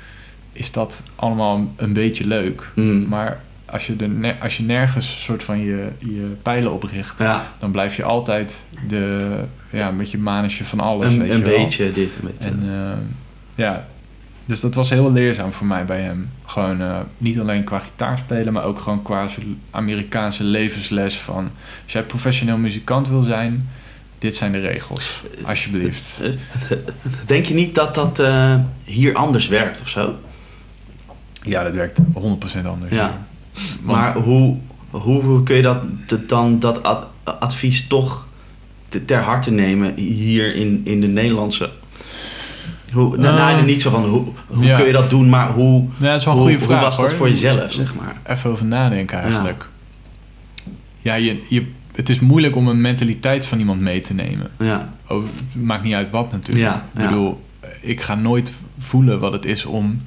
is dat allemaal een beetje leuk. Mm. Maar als je, ne- als je nergens soort van je, je pijlen op richt, ja. dan blijf je altijd de, ja, een beetje manetje van alles. weet Een, een je wel. beetje dit, een beetje. En eh, ja, dus dat was heel leerzaam voor mij bij hem. Gewoon eh, niet alleen qua gitaar spelen, maar ook gewoon qua Amerikaanse levensles van... Als jij professioneel muzikant wil zijn, dit zijn de regels. Alsjeblieft. Denk je niet dat dat eh, hier anders werkt of zo? Ja, dat werkt 100% anders. Ja. Want, maar hoe, hoe, hoe kun je dat, dan dat ad- advies toch te- ter harte nemen hier in, in de Nederlandse... Hoe, nou, Eh, nou, niet zo van hoe, hoe ja. kun je dat doen, maar hoe, ja, dat is wel een hoe, goede vraag hoe was dat hoor. voor jezelf, zeg maar? Even over nadenken eigenlijk. Ja, je, je, het is moeilijk om een mentaliteit van iemand mee te nemen. Ja, Over, het maakt niet uit wat natuurlijk. Ja, ik bedoel, ik ga nooit voelen wat het is om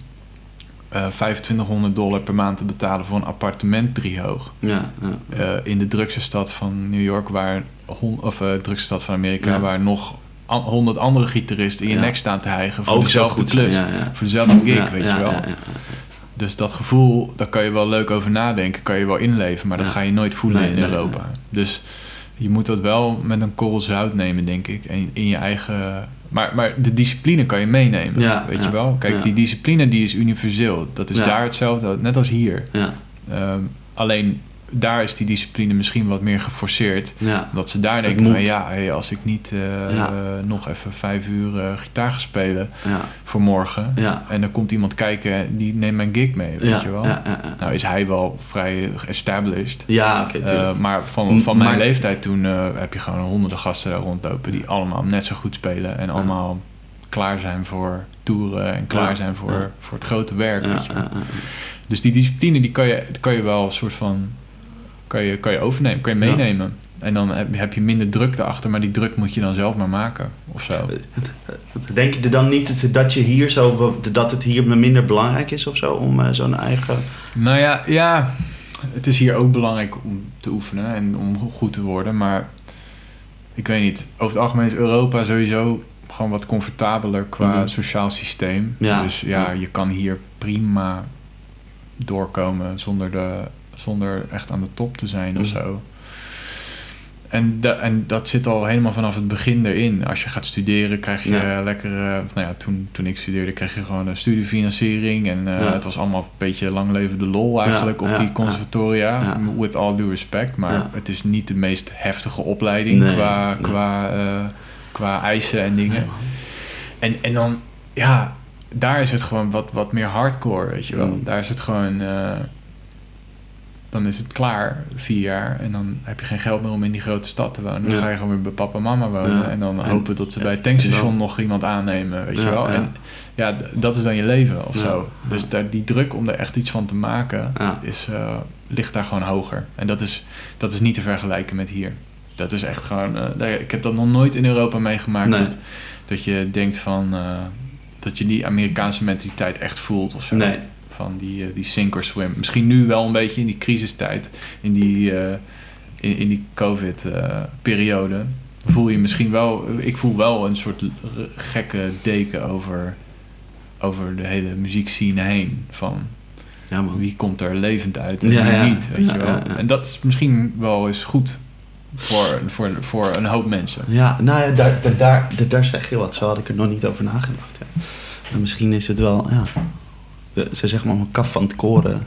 eh 2500 dollar per maand te betalen voor een appartement driehoog. ja, ja. Eh, in de drukste stad van New York, waar, of eh drukste stad van Amerika, Ja. waar nog honderd andere gitaristen in je nek staan te hijgen voor Ook dezelfde klus. Voor dezelfde gig, weet je wel. Dus dat gevoel, daar kan je wel leuk over nadenken, kan je wel inleven, maar dat ga je nooit voelen Nee, in nee, Europa. Dus je moet dat wel met een korrel zout nemen, denk ik. En in je eigen. Maar, maar de discipline kan je meenemen. Ja, weet ja, je wel? Kijk, ja. die discipline die is universeel. Dat is daar hetzelfde, net als hier. Ja, Ehm, alleen daar is die discipline misschien wat meer geforceerd. Ja. Dat ze daar denken van ja, hey, als ik niet eh, Ja. nog even vijf uur eh, gitaar ga spelen Ja. voor morgen. En dan komt iemand kijken en die neemt mijn gig mee, weet je wel. Nou is hij wel vrij established. Ja, oké. Eh, maar van, van mijn Maar- leeftijd toen heb je gewoon honderden gasten daar rondlopen die allemaal net zo goed spelen en allemaal klaar zijn voor toeren en klaar zijn voor, voor het grote werk. weet je wel. Dus die discipline die kan je, kan je wel een soort van kan je, kan je overnemen, kan je Ja. meenemen. En dan heb, je minder druk erachter, maar die druk moet je dan zelf maar maken of zo. Denk je er dan niet dat je hier zo, dat het hier minder belangrijk is of zo om eh, zo'n eigen. Nou ja, ja, het is hier ook belangrijk om te oefenen en om goed te worden. Maar ik weet niet, over het algemeen is Europa sowieso gewoon wat comfortabeler qua Mhm. sociaal systeem. Ja. Dus Ja. je kan hier prima doorkomen zonder, de, zonder echt aan de top te zijn of Mhm. zo. En, da- en dat zit al helemaal vanaf het begin erin. Als je gaat studeren, krijg je Ja. eh, lekker... eh, of nou ja, toen, toen ik studeerde, kreeg je gewoon een studiefinanciering. En eh, Ja. het was allemaal een beetje lang leven de lol eigenlijk Ja, op die conservatoria. With all due respect. Maar het is niet de meest heftige opleiding Nee, qua, nee. Qua, eh, qua eisen en dingen. En, en dan, ja, daar is het gewoon wat, wat meer hardcore, weet je wel. Mm. Daar is het gewoon, eh, dan is het klaar, vier jaar. En dan heb je geen geld meer om in die grote stad te wonen. Dan Ja. ga je gewoon weer bij papa en mama wonen. Ja. En dan En- hopen dat ze bij het tankstation nog iemand aannemen, weet je wel. En ja, dat is dan je leven of zo. Dus daar, die druk om er echt iets van te maken, is, eh, ligt daar gewoon hoger. En dat is, dat is niet te vergelijken met hier. Dat is echt gewoon... eh, ik heb dat nog nooit in Europa meegemaakt. Nee. Dat, dat je denkt van... eh, dat je die Amerikaanse mentaliteit echt voelt of zo. Nee. Van die, eh, die sink or swim. Misschien nu wel een beetje in die crisistijd. In die, eh, in, in die COVID-periode. voel je misschien wel... Ik voel wel een soort gekke deken over, over de hele muziekscene heen. Van Ja, wie komt er levend uit en Ja, wie ja. niet, weet je wel. En dat is misschien wel eens goed voor, voor, voor een hoop mensen. Ja, nou ja, daar, daar, daar, daar, daar zeg je wat. Zo had ik er nog niet over nagedacht. Ja. Maar misschien is het wel, ja. De, ze zeggen maar een kaf van het koren.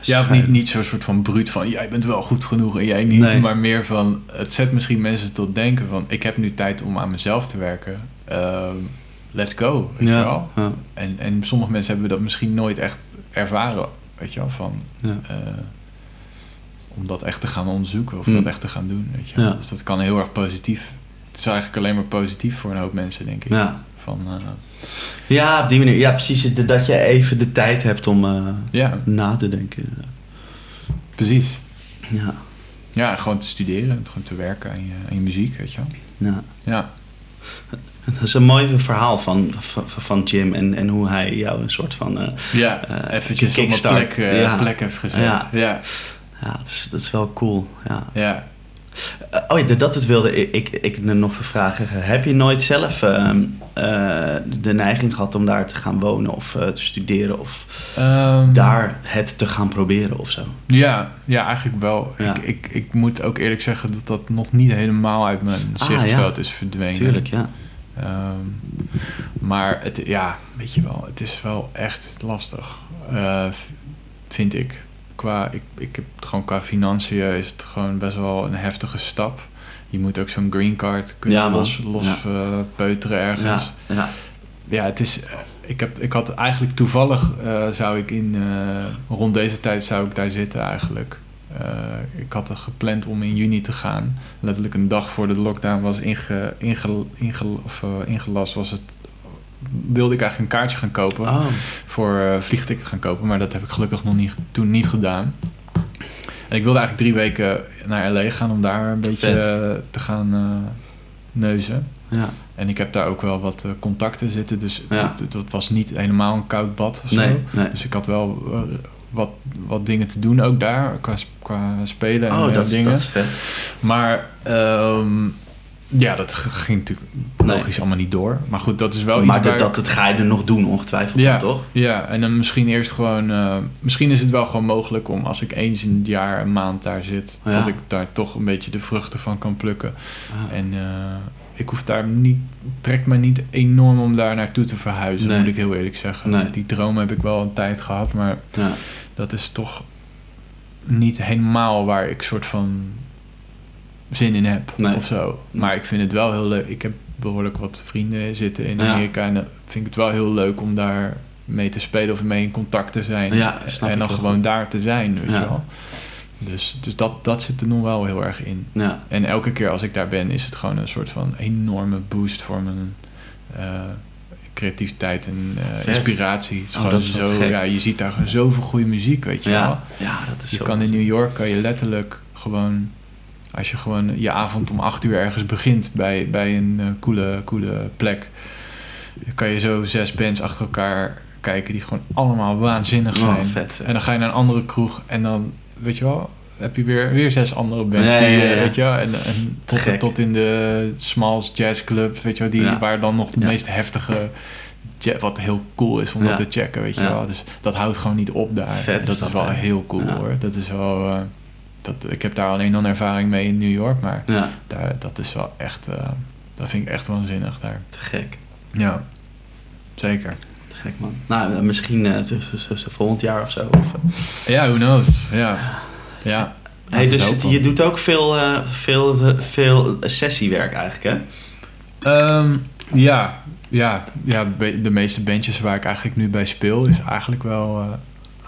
Ja, of niet, niet zo'n soort van bruut van jij bent wel goed genoeg en jij niet. Nee. Maar meer van het zet misschien mensen tot denken van ik heb nu tijd om aan mezelf te werken. Ehm, let's go, weet je wel. Ja, En, en sommige mensen hebben dat misschien nooit echt ervaren, weet je wel. Van, ja. eh, om dat echt te gaan onderzoeken of Hmm. dat echt te gaan doen, weet je wel. Dus dat kan heel erg positief. Het is eigenlijk alleen maar positief voor een hoop mensen, denk ik. Ja. Van, eh, ja, op die manier. Ja, precies. Dat je even de tijd hebt om eh, ja, na te denken. precies. Ja, Ja, gewoon te studeren en gewoon te werken aan je, aan je muziek, weet je wel. ja. Ja. Dat is een mooi verhaal van, van, van Jim en, en hoe hij jou een soort van... eh, Ja, eventjes op een kickstart. plek, Ja. plek heeft gezet. Ja. Ja, ja. ja, dat is, dat is wel cool. Ja. ja. Eh, oh ja, dat het wilde ik, ik, ik nog vragen. Heb je nooit zelf ehm, eh, de neiging gehad om daar te gaan wonen of eh, te studeren of Ehm, daar het te gaan proberen of zo? Ja, ja, eigenlijk wel. Ja. Ik, ik, ik moet ook eerlijk zeggen dat dat nog niet helemaal uit mijn Ah, zichtveld ja. is verdwenen. Tuurlijk, ja. Ehm, maar het, ja, weet je wel, het is wel echt lastig, vind ik. Qua, ik, ik heb het gewoon qua financiën is het gewoon best wel een heftige stap. Je moet ook zo'n green card kunnen Ja, man. los, los Ja. eh, peuteren ergens. Ja, ja. Ja, het is. eh, Ik, heb, ik had eigenlijk toevallig eh, zou ik in rond deze tijd zou ik daar zitten eigenlijk. Ik had er gepland om in juni te gaan. Letterlijk een dag voor de lockdown was inge, inge, inge, of, ingelast. Was het, wilde ik eigenlijk een kaartje gaan kopen Oh, voor eh vliegticket gaan kopen, maar dat heb ik gelukkig nog niet, toen niet gedaan. En ik wilde eigenlijk drie weken naar LA gaan om daar een beetje eh, te gaan eh, neuzen. ja. En ik heb daar ook wel wat contacten zitten, dus Ja. dat, dat was niet helemaal een koud bad of zo. Nee, nee. Dus ik had wel wat, wat dingen te doen ook daar, qua, qua spelen en Oh, dat, dingen. dat is vet. Maar ehm, ja, dat ging natuurlijk Nee. logisch allemaal niet door. Maar goed, dat is wel maar iets dat, waar... dat het ga je er nog doen, ongetwijfeld, Ja. toch? Ja, en dan misschien eerst gewoon... eh, misschien is het wel gewoon mogelijk om als ik eens in het jaar een maand daar zit... Ja. dat ik daar toch een beetje de vruchten van kan plukken. Ah. En eh, ik hoef daar niet... trekt me niet enorm om daar naartoe te verhuizen, Nee. moet ik heel eerlijk zeggen. Nee. Die droom heb ik wel een tijd gehad, maar Ja. dat is toch... niet helemaal waar ik soort van zin in heb Nee. of zo. Maar ik vind het wel heel leuk. Ik heb behoorlijk wat vrienden zitten in Ja. Amerika en dan vind ik het wel heel leuk om daar mee te spelen of mee in contact te zijn. Ja, en dan gewoon goed. daar te zijn, weet Ja. je wel. Dus, dus dat, dat zit er nog wel heel erg in. En elke keer als ik daar ben, is het gewoon een soort van enorme boost voor mijn eh, creativiteit en eh, inspiratie. Het is Oh, gewoon zo, gek. ja, je ziet daar gewoon zoveel goede muziek, weet je wel. ja, dat is Je zo kan in. New York kan je letterlijk gewoon, als je gewoon je avond om acht uur ergens begint bij, bij een eh, coole, coole plek, kan je zo zes bands achter elkaar kijken die gewoon allemaal waanzinnig Oh, zijn. vet. En dan ga je naar een andere kroeg en dan, weet je wel, heb je weer, weer zes andere bands. Ja, die, ja, ja, eh, ja. Weet je wel, en, en tot, tot in de Smalls Jazz Club, weet je wel, die, waar dan nog de meest heftige, wat heel cool is om dat te checken, weet je wel. Dus dat houdt gewoon niet op daar. Vet dat is dat, wel heel cool hoor. Dat is wel, eh, dat, ik heb daar alleen dan ervaring mee in New York, maar Ja, daar, dat is wel echt, eh, dat vind ik echt waanzinnig daar. te gek. Ja, zeker. Te gek, man. Nou, eh, misschien t- volgend jaar of zo. Of. Ja, who knows. Ja, ja. Hey, dus het je doet ook veel, veel, veel sessiewerk eigenlijk, hè? Ehm, ja, ja, ja, de meeste bandjes waar ik eigenlijk nu bij speel is eigenlijk wel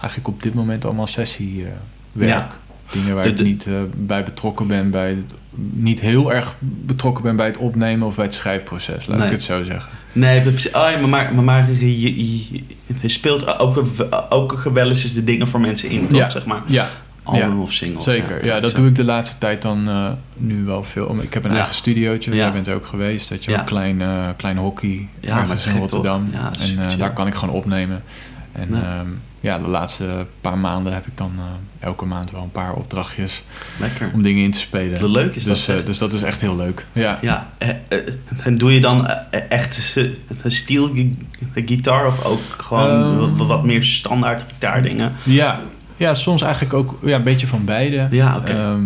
eigenlijk op dit moment allemaal sessiewerk. Ja. Dingen waar De- ik niet eh, bij betrokken ben, bij het, niet heel erg betrokken ben bij het opnemen of bij het schrijfproces, laat Nee. ik het zo zeggen. Nee, precies. Oh, ja, maar, maar, maar, je, je, je speelt ook, ook wel eens de dingen voor mensen in, toch? Ja. Zeg maar. Ja, Album Ja, of single. zeker. Ja, dat doe ik de laatste tijd dan eh, nu wel veel. Ik heb een eigen studiootje, jij bent er ook geweest. Dat je een klein, eh, klein hockey Ja, ergens in Rotterdam. en daar kan ik gewoon opnemen. En Ja. Ja, de laatste paar maanden heb ik dan eh, elke maand wel een paar opdrachtjes Lekker. om dingen in te spelen. Wat leuk is dat, dus, eh, zeg. dus dat is echt heel leuk. Ja. Ja, eh, eh, en doe je dan eh, echt eh, een steel gi- gitaar of ook gewoon Ehm. wa- wat meer standaard gitaardingen? Ja. ja, soms eigenlijk ook ja, een beetje van beide. Ja, oké. Ehm,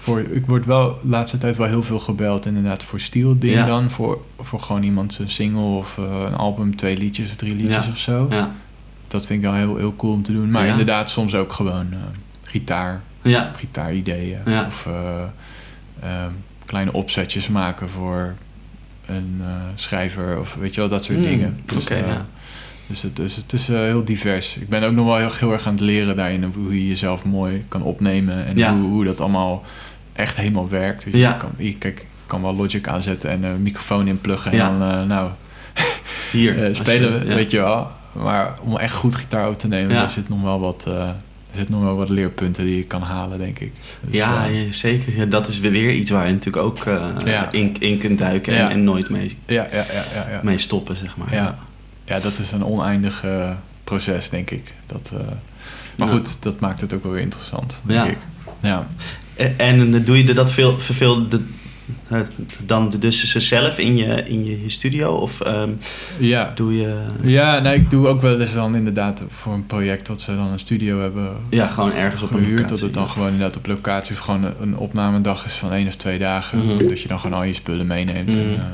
voor, ik word wel de laatste tijd wel heel veel gebeld inderdaad voor steel dingen Ja. dan. Voor, voor gewoon iemand zijn single of eh, een album, twee liedjes of drie liedjes Ja. of zo. Ja, Dat vind ik wel heel, heel cool om te doen. Maar Ja. inderdaad soms ook gewoon eh, gitaar, ja, gitaarideeën. Ja. Of eh, ehm, kleine opzetjes maken voor een eh, schrijver of weet je wel, dat soort Hmm, dingen. oké, eh, ja. Dus het is, het is heel divers. Ik ben ook nog wel heel, heel erg aan het leren daarin hoe je jezelf mooi kan opnemen en Ja. hoe, hoe dat allemaal echt helemaal werkt. Je. Ja. Je kan, je, kijk, ik kan wel Logic aanzetten en een microfoon inpluggen en dan, nou, hier. je- spelen, ja. weet je wel. Maar om echt goed gitaar op te nemen, Ja. daar zit nog wel wat, eh, er zit nog wel wat leerpunten die je kan halen, denk ik. Dus, Ja, eh, ja, zeker. Ja, dat is weer iets waar je natuurlijk ook eh, Ja. in, in kunt duiken en, nooit mee, ja, ja, ja, ja, ja. mee stoppen, zeg maar. Ja. ja, dat is een oneindig proces, denk ik. Dat, maar goed, dat maakt het ook wel weer interessant, denk ik. Ja. En, en doe je dat veel, veel de, dan dus zelf in je, in je studio? Of ehm, Ja. doe je... Ja, nou, ik doe ook wel eens dan inderdaad voor een project dat ze dan een studio hebben Ja, gewoon ergens op een locatie. Dat het dan gewoon inderdaad op locatie of gewoon een, opnamedag is van één of twee dagen. Mhm. Dat je dan gewoon al je spullen meeneemt. En, Mhm. eh,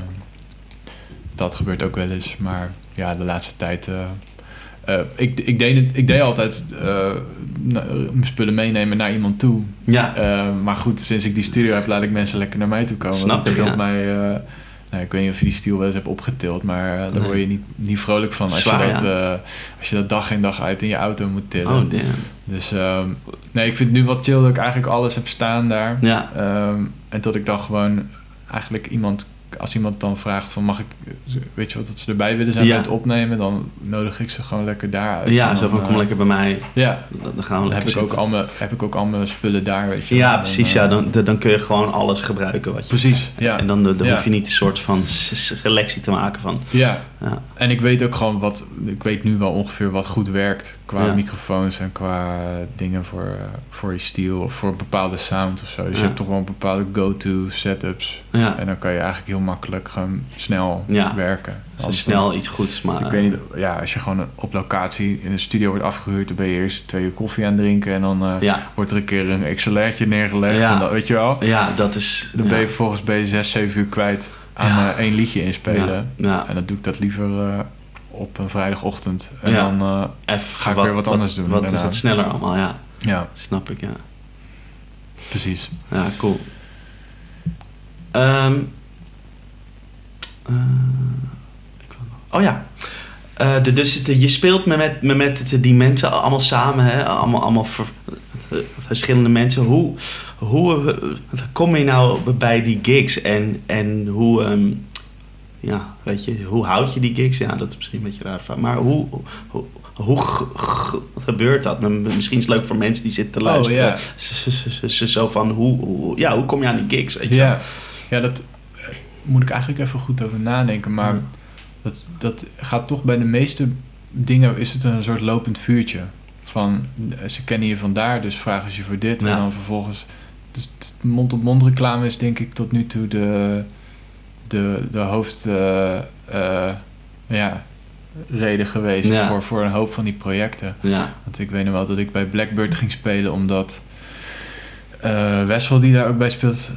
dat gebeurt ook wel eens. Maar ja, de laatste tijd... eh, eh, ik, ik, deed het, ik deed altijd eh, mijn spullen meenemen naar iemand toe. Ja, Eh, maar goed, sinds ik die studio heb, laat ik mensen lekker naar mij toe komen. Snap ik, ja. scheelt mij... nou, ik weet niet of je die stiel wel eens hebt opgetild, maar daar Nee. word je niet, niet vrolijk van als, Zwaar, je dat, ja. als je dat dag in dag uit in je auto moet tillen. oh damn. Dus ehm, nee, ik vind het nu wat chill dat ik eigenlijk alles heb staan daar. Ja, Ehm, en dat ik dan gewoon eigenlijk iemand, als iemand dan vraagt van mag ik, weet je wat, dat ze erbij willen zijn Ja. bij het opnemen, dan nodig ik ze gewoon lekker daar uit. ja zo van kom eh, lekker bij mij. Ja, Dan gaan we dan heb ik, ook zitten. al mijn, heb ik ook al mijn spullen daar, weet je. Ja, precies. Ja, eh, dan, dan kun je gewoon alles gebruiken wat je... Precies, ja. En dan, dan Ja. hoef je niet een soort van selectie te maken van... Ja, Ja, en ik weet ook gewoon wat, ik weet nu wel ongeveer wat goed werkt qua Ja. microfoons en qua dingen voor, eh, voor je steel of voor een bepaalde sound of zo. Dus Ja. je hebt toch wel een bepaalde go-to setups. ja. En dan kan je eigenlijk heel makkelijk gewoon snel werken. Als snel iets goeds, maar... Ik weet niet, ja, als je gewoon op locatie in een studio wordt afgehuurd, dan ben je eerst twee uur koffie aan het drinken en dan eh, wordt er een keer een XLR'tje neergelegd. En dan, weet je wel? ja, dat is... Dan ben je vervolgens ben je zes, zeven uur kwijt aan eh, één liedje inspelen. En dan doe ik dat liever eh, op een vrijdagochtend. En Ja. dan, eh, Even Ga ik weer wat anders doen Wat is dat sneller allemaal, ja. Ja, Snap ik, ja. precies. Ja, cool. Eh, ik wil nog- oh ja. Eh, de, dus het- je speelt met, met, met, die mensen allemaal samen, hè? Allemaal, allemaal ver- eh, verschillende mensen. Hoe, hoe eh, kom je nou bij die gigs en, en hoe, ehm, ja, weet je, hoe houd je die gigs? Ja, dat is misschien een beetje raar. vraag. Maar hoe, hoe, hoe gebeurt dat? Misschien is het leuk voor mensen die zitten te Oh, luisteren. ja. Z- Zo van, hoe, hoe, ja, hoe kom je aan die gigs? Weet je wel? Ja, ja dat eh, moet ik eigenlijk even goed over nadenken. Maar Ja. dat, dat gaat toch bij de meeste dingen is het een soort lopend vuurtje. Van eh, ze kennen je vandaar, dus vragen ze je voor dit. Ja. En dan vervolgens. Dus mond-op-mond reclame is denk ik tot nu toe de, de, de hoofd. eh, eh, ja, reden geweest voor, voor een hoop van die projecten. Want ik weet nog wel dat ik bij Blackbird ging spelen, omdat eh Wessel, die daar ook bij speelt,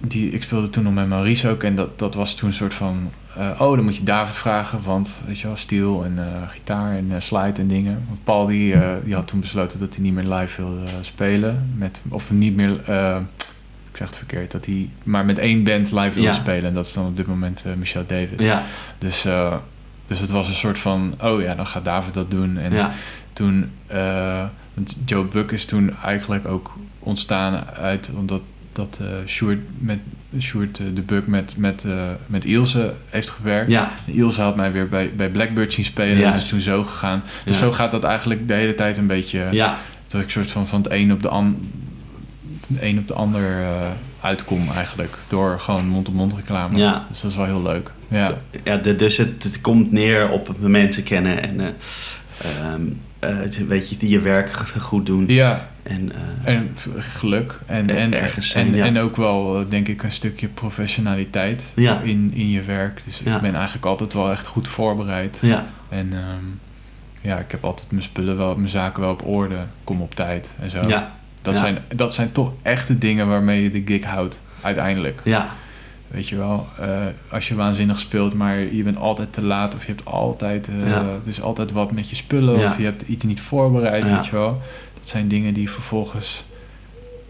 die, ik speelde toen nog met Maurice ook. En dat, dat was toen een soort van, oh, dan moet je David vragen, want weet je wel, steel en gitaar en slide en dingen. Want Paul die, die had toen besloten dat hij niet meer live wilde spelen. Met, of niet meer, zeg het verkeerd, dat hij maar met één band live Ja. spelen. En dat is dan op dit moment eh, Michel David. ja, Dus, eh, dus het was een soort van, oh ja, dan gaat David dat doen. En ja, toen, eh, Joe Buck is toen eigenlijk ook ontstaan uit, omdat dat Sjoerd, met, Sjoerd de Buck met, met, eh, met Ilse heeft gewerkt. ja, Ilse had mij weer bij, bij Blackbird zien spelen. Dat Juist. is toen zo gegaan. Dus Ja. zo gaat dat eigenlijk de hele tijd een beetje. ja, Dat ik soort van van het een op de, an, de een op de ander eh, uitkom eigenlijk. Door gewoon mond-op-mond reclame. Ja. Dus dat is wel heel leuk. Ja. ja de, dus het, het komt neer op mensen kennen en eh, ehm, eh, weet je, die je werk goed doen. Ja, En, En geluk. En, en, ergens en, zijn, ja. en ook wel, denk ik, een stukje professionaliteit Ja. in, in je werk. Dus Ja. ik ben eigenlijk altijd wel echt goed voorbereid. ja, En ehm, ja, ik heb altijd mijn spullen wel, mijn zaken wel op orde. Kom op tijd en zo. ja, Dat, ja. zijn, dat zijn toch echte dingen waarmee je de gig houdt, uiteindelijk. ja, Weet je wel, eh, als je waanzinnig speelt, maar je bent altijd te laat of je hebt altijd, eh, Ja. is altijd wat met je spullen Ja. of je hebt iets niet voorbereid, weet je wel. Dat zijn dingen die vervolgens,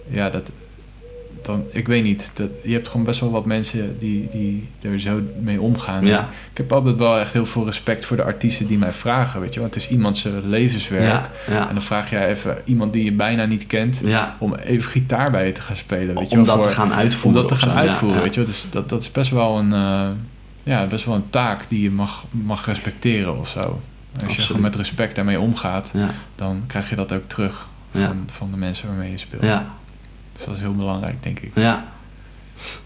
ja, dat, dan, ik weet niet, dat, je hebt gewoon best wel wat mensen die, die er zo mee omgaan. ja, Ik heb altijd wel echt heel veel respect voor de artiesten die mij vragen, weet je wel. Het is iemand zijn levenswerk. ja, ja, En dan vraag jij even iemand die je bijna niet kent, om even gitaar bij je te gaan spelen, weet je Om dat voor- te gaan om uitvoeren. dat te gaan uitvoeren, weet je. Dus dat, dat is best wel een, eh, ja, best wel een taak die je mag, mag respecteren of zo. Als je gewoon met respect daarmee omgaat, dan krijg je dat ook terug van, van de mensen waarmee je speelt. ja, Dus dat is heel belangrijk, denk ik. ja.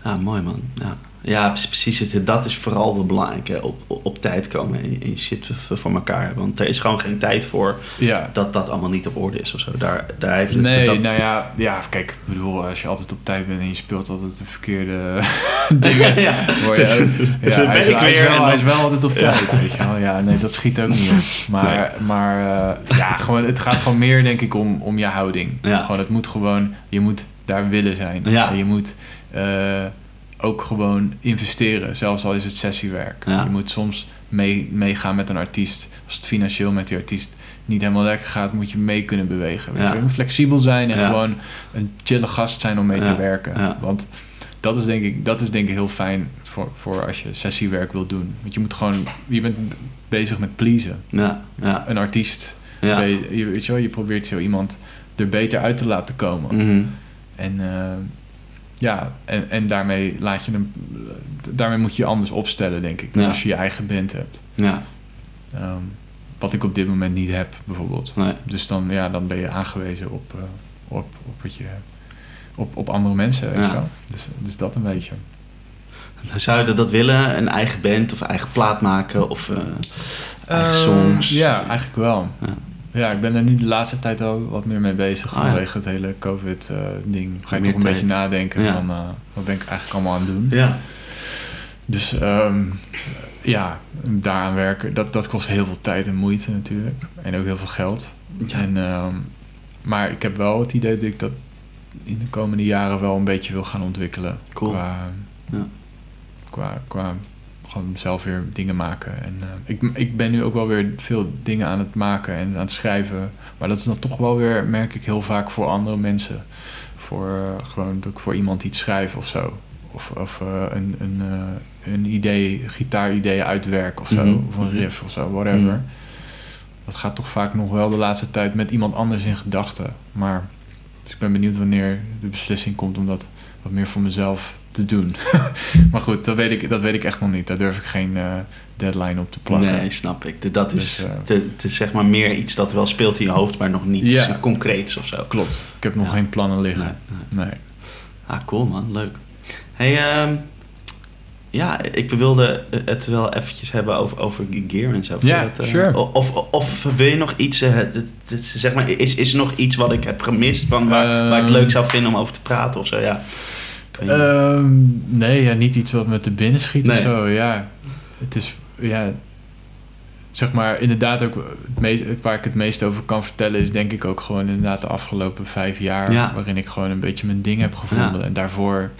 Ja, mooi man. Ja, ja pre- precies. Het, dat is vooral wel belangrijk. Hè. Op, op, op tijd komen en, en shit voor elkaar hebben. Want er is gewoon geen tijd voor Ja. dat dat allemaal niet op orde is of zo. Daar, daar heeft het- Nee, dat, nou ja, ja, kijk, ik bedoel, als je altijd op tijd bent en je speelt altijd de verkeerde dingen, ja, word je Ja, hij, is, ik wel- hij is weer. wel, en hij dan- is wel altijd op tijd, weet je wel. Ja, nee, dat schiet ook niet op. Maar, maar eh, ja, gewoon, het gaat gewoon meer, denk ik, om, om je houding. Ja. Gewoon, het moet gewoon, je moet daar willen zijn. Ja. En je moet eh, ook gewoon investeren, zelfs al is het sessiewerk. Ja. Je moet soms mee, meegaan met een artiest. Als het financieel met die artiest niet helemaal lekker gaat, moet je mee kunnen bewegen. Weet Ja. je? Flexibel zijn en gewoon een chille gast zijn om mee te werken. Ja. Want dat is denk ik, dat is denk ik heel fijn voor, voor als je sessiewerk wil doen. Want je moet gewoon, je bent bezig met pleasen. Ja, ja, Een artiest, ja. je, weet je, wel, je probeert zo iemand er beter uit te laten komen. Mhm. En eh, ja, en, en daarmee laat je hem, daarmee moet je je anders opstellen, denk ik, dan Ja. als je je eigen band hebt. ja, Ehm, wat ik op dit moment niet heb, bijvoorbeeld. nee. Dus dan, ja, dan ben je aangewezen op, eh, op, op, wat je, op, op andere mensen, weet Ja. je wel. Dus, dus dat een beetje. Zou je dat willen? Een eigen band of eigen plaat maken of eh, eigen Ehm, songs? Ja, eigenlijk wel. Ja. Ja. ik ben er nu de laatste tijd al wat meer mee bezig Ah, ja. vanwege het hele COVID-ding. Ga je toch een tijd. beetje nadenken Ja. van eh, wat ben ik eigenlijk allemaal aan het doen. Ja, Dus ehm, ja, daaraan werken, dat, dat kost heel veel tijd en moeite natuurlijk. En ook heel veel geld. Ja. En, ehm, maar ik heb wel het idee dat ik dat in de komende jaren wel een beetje wil gaan ontwikkelen. Cool. Qua, Ja. qua, qua gewoon zelf weer dingen maken. En eh, ik, ik ben nu ook wel weer veel dingen aan het maken en aan het schrijven. Maar dat is dan toch wel weer, merk ik heel vaak voor andere mensen. Voor eh, gewoon dat ik voor iemand iets schrijf of zo. Of, of eh, een, een, een idee, gitaaridee uitwerk of zo. Mhm. Of een riff of zo, whatever. Mhm. Dat gaat toch vaak nog wel de laatste tijd met iemand anders in gedachten. Maar dus ik ben benieuwd wanneer de beslissing komt om dat wat meer voor mezelf te doen. maar goed, dat weet, ik, dat weet ik echt nog niet. Daar durf ik geen eh, deadline op te plakken. Nee, snap ik. Dat is, Dus, eh, het is zeg maar meer iets dat wel speelt in je hoofd, maar nog niets concreets of zo. Klopt. Ik heb nog Ja. geen plannen liggen. nee. Nee. Ah, cool man, leuk. Hey, ehm, ja, ik wilde het wel eventjes hebben over, over gear en zo. Ja, dat, eh, sure. Of, of wil je nog iets, eh, het- zeg maar, is, is er nog iets wat ik heb gemist van waar, waar ik het leuk zou vinden om over te praten of zo? Ja. Ehm, nee, ja, niet iets wat me te binnen schiet of zo. Ja, het is, ja, zeg maar, inderdaad ook het meest, waar ik het meest over kan vertellen is denk ik ook gewoon inderdaad de afgelopen vijf jaar. Ja. Waarin ik gewoon een beetje mijn ding heb gevonden. Ja. En daarvoor,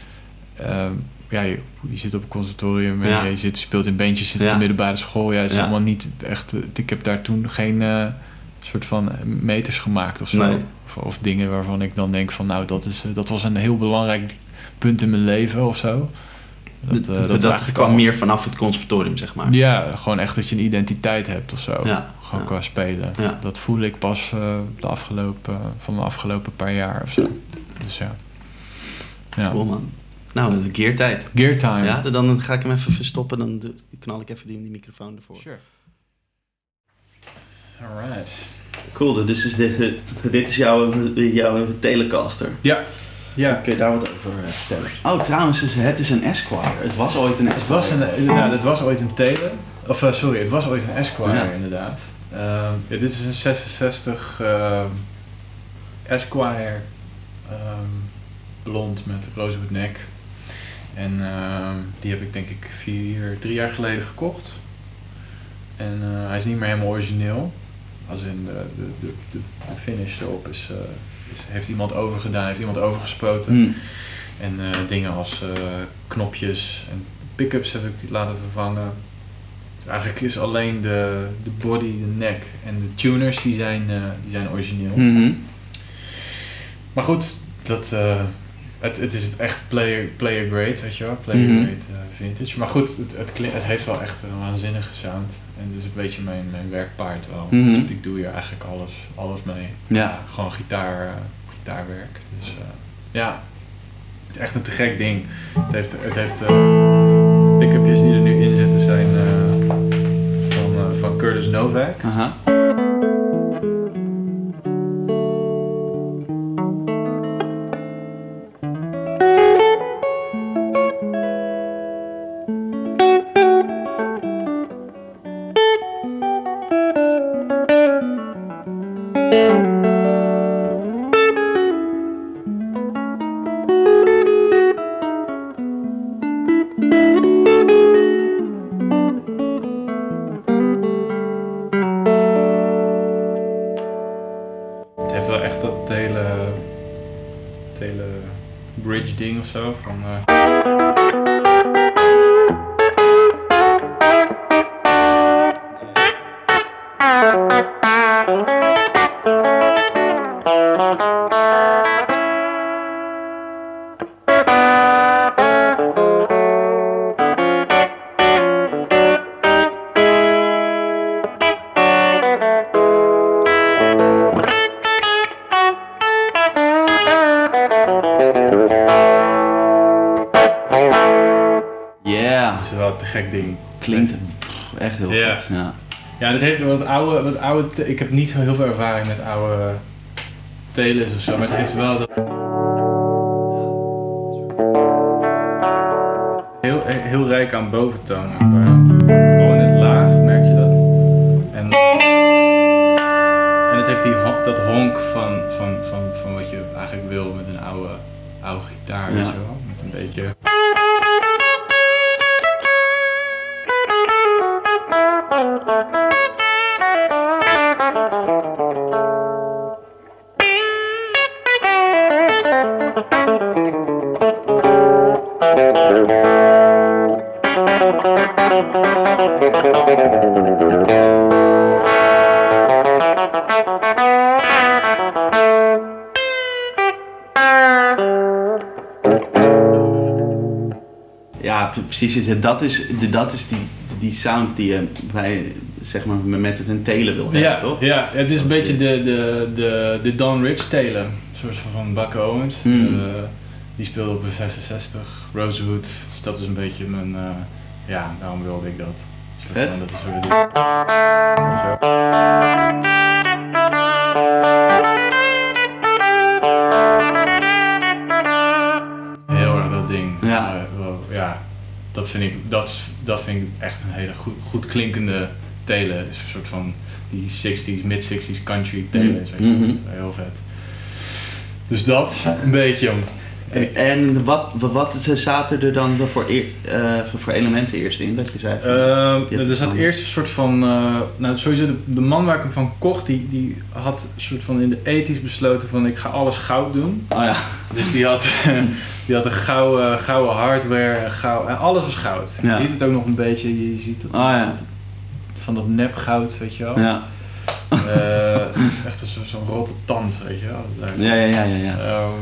ehm, ja, je, je zit op een conservatorium en Ja. je zit, speelt in bandjes, je zit op de middelbare school. Ja, het is allemaal niet echt, eh, ik heb daar toen geen eh, soort van meters gemaakt of zo. Nee. Of, of dingen waarvan ik dan denk van nou, dat, is, eh, dat was een heel belangrijk punt in mijn leven of zo. dat eh, dat, eigenlijk kwam al- meer vanaf het conservatorium, zeg maar. Ja, gewoon echt dat je een identiteit hebt of zo. Ja, Gewoon ja. qua spelen. Ja. Dat voel ik pas eh, de afgelopen, van de afgelopen paar jaar of zo. Dus ja. Ja. Cool man. Nou, de geartijd. Gear time. Ja, dan ga ik hem even verstoppen, dan knal ik even die, die microfoon ervoor. Sure. Alright. Cool, dit is, de, dit is jouw, jouw Telecaster. Ja. Ja. Kun je daar wat over eh, vertellen? Oh, trouwens, dus het is een Esquire. Het was ooit een Het Esquire. was, een, inderdaad, het was ooit een Taylor. Of eh, sorry, het was ooit een Esquire Ja. inderdaad. Ehm, ja, dit is een 66 ehm, Esquire ehm, blond met rosewood nek. En die heb ik denk ik vier, drie jaar geleden gekocht. En eh, hij is niet meer helemaal origineel. Als in de, de, de, de, finish erop is, is, heeft iemand overgedaan, heeft iemand overgespoten. Hmm. En eh, dingen als eh, knopjes en pick-ups heb ik laten vervangen. Dus eigenlijk is alleen de, de body, de nek en de tuners die zijn, eh, die zijn origineel. Mhm. Maar goed, dat, het, het is echt player, player grade, weet je wel, player Mhm. grade vintage. Maar goed, het, het, het heeft wel echt een waanzinnige sound. En het is een beetje mijn, mijn werkpaard wel. Mhm. Dus ik doe hier eigenlijk alles, alles mee. Ja. gewoon gitaar, eh, gitaarwerk. Dus eh, ja, het is echt een te gek ding. Het heeft, het heeft eh, de pick-upjes die er nu in zitten zijn van, van Curtis Novak. Aha. Yeah. dat is te gek ding. Ja. Dat heeft wat oude, wat oude. Ik heb niet zo heel veel ervaring met oude telers of zo, maar het heeft wel dat. Heel, heel rijk aan boventonen. Vooral in het laag merk je dat. En, en het heeft die, dat honk van, van, van, van wat je eigenlijk wil met een oude, oude gitaar. Ja. Met een beetje. Precies. Het- Dat is, dat is die, die sound die je bij, zeg maar, met het een telen wil hebben, Ja, toch? ja, het is een beetje de, de, de, de Don Rich telen. Een soort van, van Buck Owens. Hmm. Eh, die speelde op de 66, Rosewood. Dus dat is een beetje mijn... eh, ja, daarom wilde ik dat. Vet. Dat is dat vind ik, dat, vind ik echt een hele goed, goed klinkende telen. Is een soort van die 60s, mid-60s country telen. is, weet je wel. Mhm. Dat is Heel vet. Dus dat, een beetje. En, en wat, wat, zaten er dan voor, eh, voor- elementen eerst in? Dat je zei van, Ehm, hebt er zat eerst een soort van. eh, nou, sowieso, de, de man waar ik hem van kocht, die, die had een soort van in de ethisch besloten van ik ga alles goud doen. oh ja. Dus die had, die had een gouden, gouden hardware, en alles was goud. Ja. Je ziet het ook nog een beetje, je ziet het Oh ja. van dat nepgoud, weet je wel. Ja. Eh, echt zo'n rotte tand, weet je wel. Dat Ja, ja, ja, ja. ja. Ehm,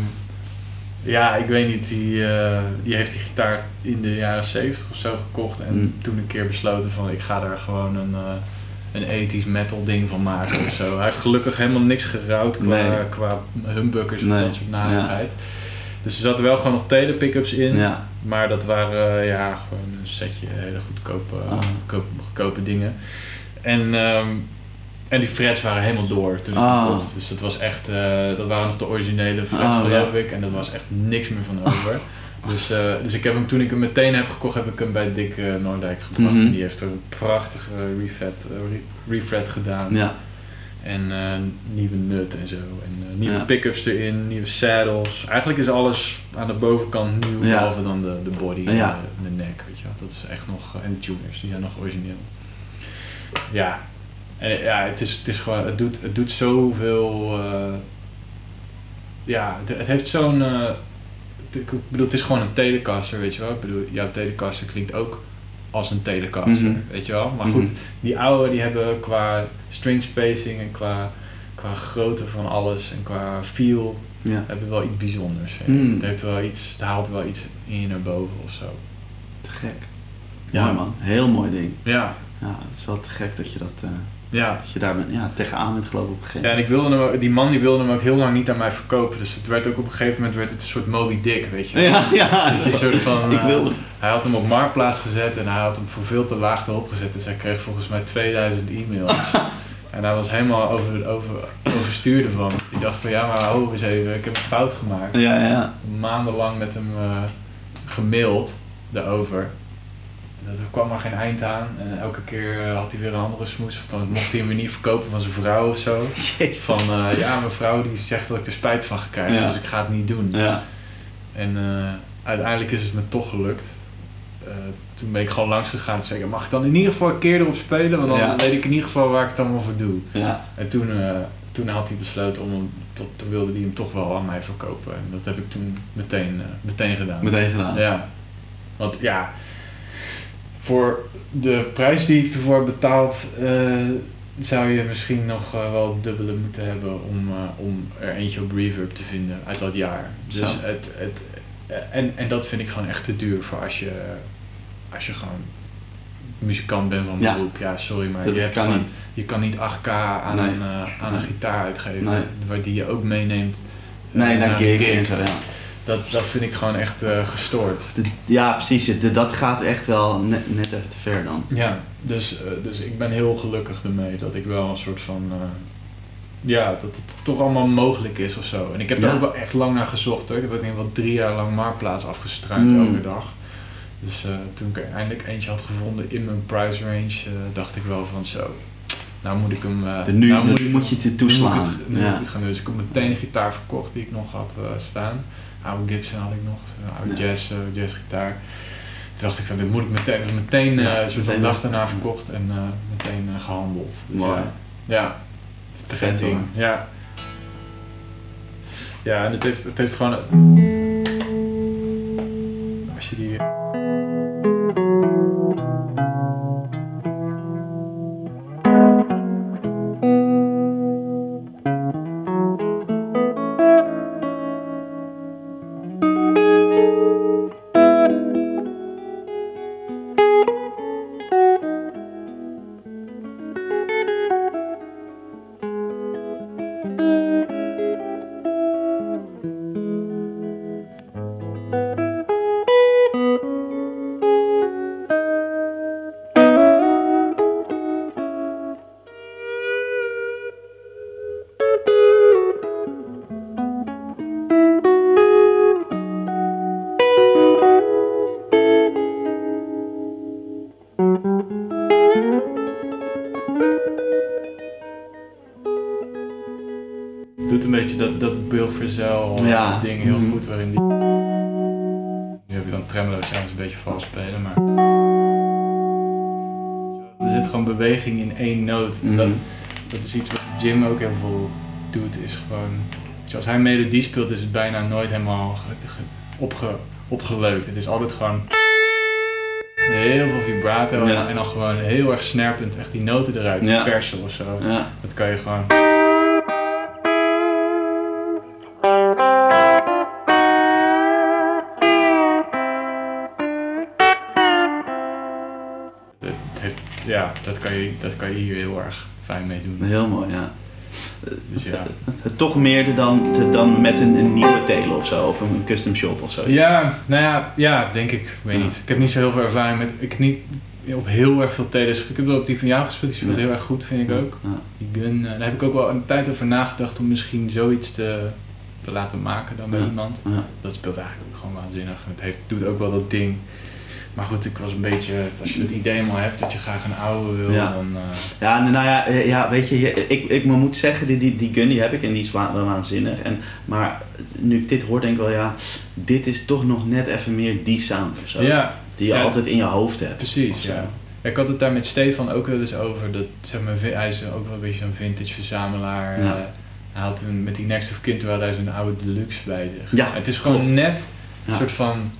ja, ik weet niet. Die, eh, die heeft die gitaar in de jaren 70 of zo gekocht. En Mm. toen een keer besloten van ik ga daar gewoon een, eh, een ethisch metal ding van maken of zo. Hij heeft gelukkig helemaal niks gerouwd qua, Nee. qua humbuckers Nee, dat soort narigheid. Dus er zaten wel gewoon nog tele pickups in. Ja. Maar dat waren ja, gewoon een setje hele goedkope, Ah. goedkope, goedkope dingen. En, ehm, en die frets waren helemaal door toen ik Ah. hem kocht. Dus dat was echt, eh, dat waren nog de originele frets Ah, geloof ja. ik. En er was echt niks meer van over. dus, eh, dus ik heb hem toen ik hem meteen heb gekocht, heb ik hem bij Dick eh, Noordijk gebracht. Mhm. En die heeft er een prachtige refret, re- refret gedaan. Ja. En eh, nieuwe nut en zo. En eh, nieuwe Ja. pick-ups erin, nieuwe saddles. Eigenlijk is alles aan de bovenkant nieuw, Ja. behalve dan de, de body en Ja. de, de nek, weet je wel. Dat is echt nog... En de tuners, die zijn nog origineel. Ja. En eh, ja, het is, het is gewoon... Het doet, het doet zoveel... eh, ja, het, het heeft zo'n... eh, ik bedoel, het is gewoon een telecaster, weet je wel. Ik bedoel, jouw telecaster klinkt ook als een telecaster, Mhm. weet je wel. Maar Mhm. goed, die oude die hebben qua string spacing en qua, qua grootte van alles en qua feel Ja. hebben wel iets bijzonders. Mm. Het, heeft wel iets, het haalt wel iets in je naar boven of zo. Te gek. Ja. Mooi man. Heel mooi ding. Ja, Ja, het is wel te gek dat je, dat, eh, ja. dat je daar ja, tegenaan bent gelopen op een gegeven Ja, en ik wilde hem, ook- die man die wilde hem ook heel lang niet aan mij verkopen. Dus het werd ook op een gegeven moment werd het een soort Moby Dick, weet je. Ja, ja. Je een soort van, ik eh, wilde. Hij had hem op Marktplaats gezet en hij had hem voor veel te laag erop gezet. Dus hij kreeg volgens mij 2000 e-mails. en hij was helemaal over, over, overstuur ervan. Die dacht van ja, maar hou eens even, ik heb een fout gemaakt. Ja, ja. Maandenlang met hem eh, gemaild daarover. En Er kwam maar geen eind aan en elke keer had hij weer een andere smoes. Of dan mocht hij hem weer niet verkopen van zijn vrouw of zo. Jezus. Van eh, ja, mijn vrouw die zegt dat ik er spijt van ga krijgen, Ja. dus ik ga het niet doen. Ja. En eh, uiteindelijk is het me toch gelukt. Eh, toen ben ik gewoon langs gegaan en zei mag ik dan in ieder geval een keer erop spelen? Want dan Ja. weet ik in ieder geval waar ik het allemaal voor doe. Ja. En toen, toen had hij besloten om hem, tot, toen wilde hij hem toch wel aan mij verkopen. En dat heb ik toen meteen, meteen gedaan. Meteen gedaan. Ja. Want ja, voor de prijs die ik ervoor heb betaald, eh, zou je misschien nog eh, wel dubbele moeten hebben om, eh, om er eentje op reverb te vinden uit dat jaar. Dus het, het, en, en dat vind ik gewoon echt te duur voor als je, als je gewoon muzikant bent van Ja. beroep. Ja, sorry, maar Dat je, hebt kan gewoon- niet. je kan niet 8k aan, Nee. een, aan een gitaar uitgeven, Nee. waar die je ook meeneemt. Nee, naar de gig en zo, ja. Dat, dat vind ik gewoon echt eh, gestoord. De- Ja, precies. De- Dat gaat echt wel net, net even te ver dan. Ja, dus, eh, dus ik ben heel gelukkig ermee dat ik wel een soort van. eh, ja, dat het toch allemaal mogelijk is of zo. En ik heb Ja. er ook wel echt lang naar gezocht hoor. Ik heb ook denk ik wel drie jaar lang Marktplaats afgestruind Mm. elke dag. Dus toen ik er eindelijk eentje had gevonden in mijn price range, dacht ik wel van zo. Nou moet ik hem. De nu, nou ik- moet je het nu moet toeslaan. ik het- nu moet ja. ik het gaan doen. Dus ik heb meteen een gitaar verkocht die ik nog had staan. Oude Gibson had ik nog, een oude Ja. jazz, eh, jazzgitaar. Toen dacht ik van, dit moet ik meteen, meteen eh, Ja, een soort van dag daarna verkocht en eh, meteen eh, gehandeld. Dus Mooi. ja, te gek hoor. Ja. Ja, en het heeft, het heeft gewoon... Als je die... hij melodie speelt is het bijna nooit helemaal ge- ge- opge, opgeleukt. Het is altijd gewoon... Heel veel vibrato Ja. en dan gewoon heel erg snerpend echt die noten eruit Ja. persen of zo. Ja. Dat kan je gewoon... Heeft, ja, dat kan, je, dat kan je hier heel erg fijn mee doen. Heel mooi, ja. Dus ja. Toch meer dan, dan met een, een nieuwe tele of zo, of een custom shop of zo. Ja, nou ja, ja, denk ik. Ik weet Ja. niet. Ik heb niet zo heel veel ervaring met... Ik heb niet op heel erg veel teles. Ik heb wel op die van jou gespeeld. Die speelt heel erg goed, vind ik ook. Ja. Die gun, eh, daar heb ik ook wel een tijd over nagedacht om misschien zoiets te, te laten maken dan bij Ja. iemand. Dat speelt eigenlijk ook gewoon waanzinnig. Het heeft, doet ook wel dat ding. Maar goed, ik was een beetje... Als je het idee helemaal hebt dat je graag een oude wil, Ja. dan... eh, Ja, nou ja, eh, ja weet je, ik, ik maar moet zeggen, die, die, die gun die heb ik en die is wa- wel waanzinnig. En, maar nu ik dit hoor, denk ik wel, ja, dit is toch nog net even meer die sound of zo. ja, Die je Ja. altijd in je hoofd hebt. precies. Ja. Ik had het daar met Stefan ook wel eens over. Dat, zeg maar, hij is ook wel een beetje zo'n vintage verzamelaar. Ja. Eh, hij had toen met die Next of Kin, had hij zo'n oude deluxe bij zich. Ja, het is gewoon klopt. net een soort van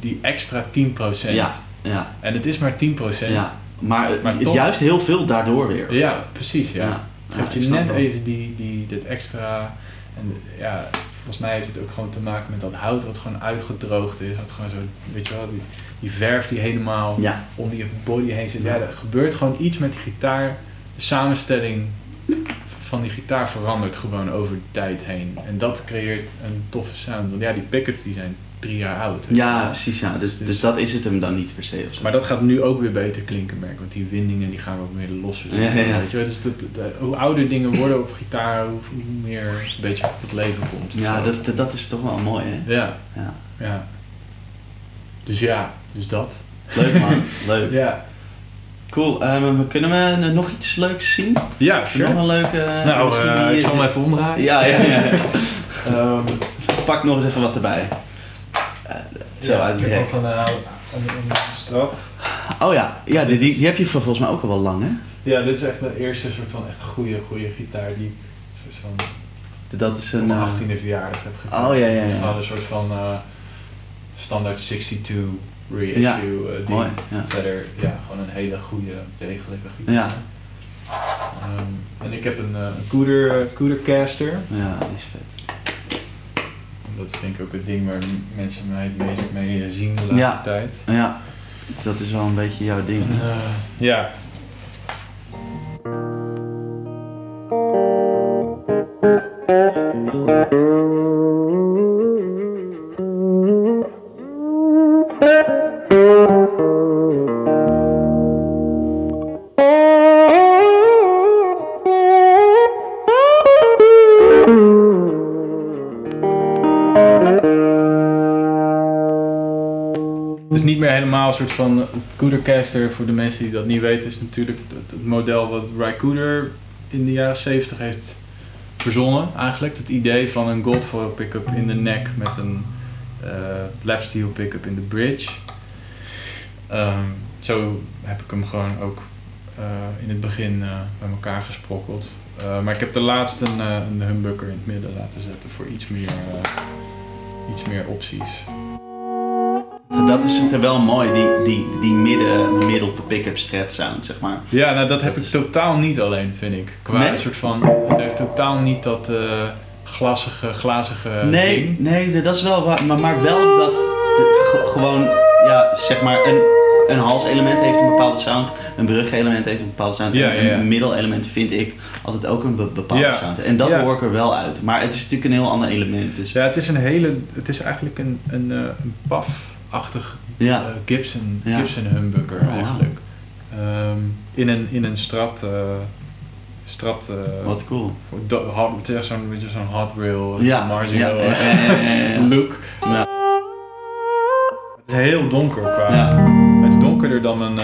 die extra 10%. Ja, ja, En het is maar 10%. ja. Maar, Maar toch- juist heel veel daardoor weer. Ja, precies. Ja. Ja. Het geeft je net wel. even die, die, dat extra. En ja, volgens mij heeft het ook gewoon te maken met dat hout wat gewoon uitgedroogd is. Wat gewoon zo, weet je wel, die, die verf die helemaal Ja, om die body heen zit. Ja, er gebeurt gewoon iets met die gitaar. De samenstelling van die gitaar verandert gewoon over de tijd heen. En dat creëert een toffe sound. Want ja, die pickups die zijn drie jaar oud. ja precies. Ja. Dus, Dus- dus dat is het hem dan niet per se. Of zo. Maar dat gaat nu ook weer beter klinken, merk. Want die windingen die gaan ook meer losser. Ja, ja, ja. Weet je, wel. dus dat, dat- hoe ouder dingen worden op gitaar, hoe, hoe meer een beetje tot leven komt. ja, dat, dat, dat is toch wel mooi, hè? Ja, Ja. ja. Dus ja, dus dat. Leuk man, leuk. Ja, Cool. Ehm, kunnen we nog iets leuks zien? ja Nog een leuke... Nou, eh, die- ik zal hem even omdraaien. Ja, ja, ja. Ehm, Pak nog eens even wat erbij. Eh, zo ja, uit ik het heb hek. nog een, eh, een, strat. Oh ja, ja die, die, die heb je volgens mij ook al wel lang, hè? Ja, dit is echt de eerste soort van echt goede, goede gitaar die ik soort van Dat is een... mijn eh, 18e verjaardag heb gekocht. Oh, ja, ja, Het is ja. gewoon een soort van eh, standaard 62 reissue Ja, eh, ding. mooi. Ja. Verder, ja, gewoon een hele goede, degelijke gitaar. Ja. Ehm, en ik heb een, eh, een Cooder, eh, Coodercaster. ja, die is vet. Dat is denk ik ook het ding waar mensen mij het meest mee eh, zien de laatste Ja. tijd. Ja, dat is wel een beetje jouw ding. Eh, ja. Soort van Coodercaster. Voor de mensen die dat niet weten, is natuurlijk het, model wat Cooder in de jaren 70 heeft verzonnen. Eigenlijk het idee van een Goldfoil pick-up in de nek met een eh lapsteel pick-up in de bridge. Ehm, zo heb ik hem gewoon ook eh, in het begin eh, bij elkaar gesprokkeld. Maar ik heb de laatste een, een humbucker in het midden laten zetten voor iets meer, iets meer opties. Dat is het wel mooi, die, die, die midden, middel pick-up strat sound, zeg maar. Ja, nou dat heb Dat ik is- totaal niet alleen, vind ik. Qua Nee? een soort van, het heeft totaal niet dat eh glassige, glazige nee, ding. nee, dat is wel waar, maar, maar wel dat het ge- gewoon, ja, zeg maar, een, een halselement heeft een bepaalde sound, een brugelement heeft een bepaalde sound, Ja, en een, ja. een middelelement vind ik altijd ook een be- bepaalde Ja. sound. En dat hoor ik er wel uit, maar het is natuurlijk een heel ander element, dus Ja, het is een hele, het is eigenlijk een, een, eh, een paf-achtig ja. eh, Gibson, Ja. Gibson humbucker Oh, eigenlijk. Ehm, in, een, in een strat, eh, strat eh, Wat cool. voor do- hot, het is zo'n beetje zo'n hot rail, Ja, Marzio look. Ja. Het is heel donker qua, Ja. het is donkerder dan een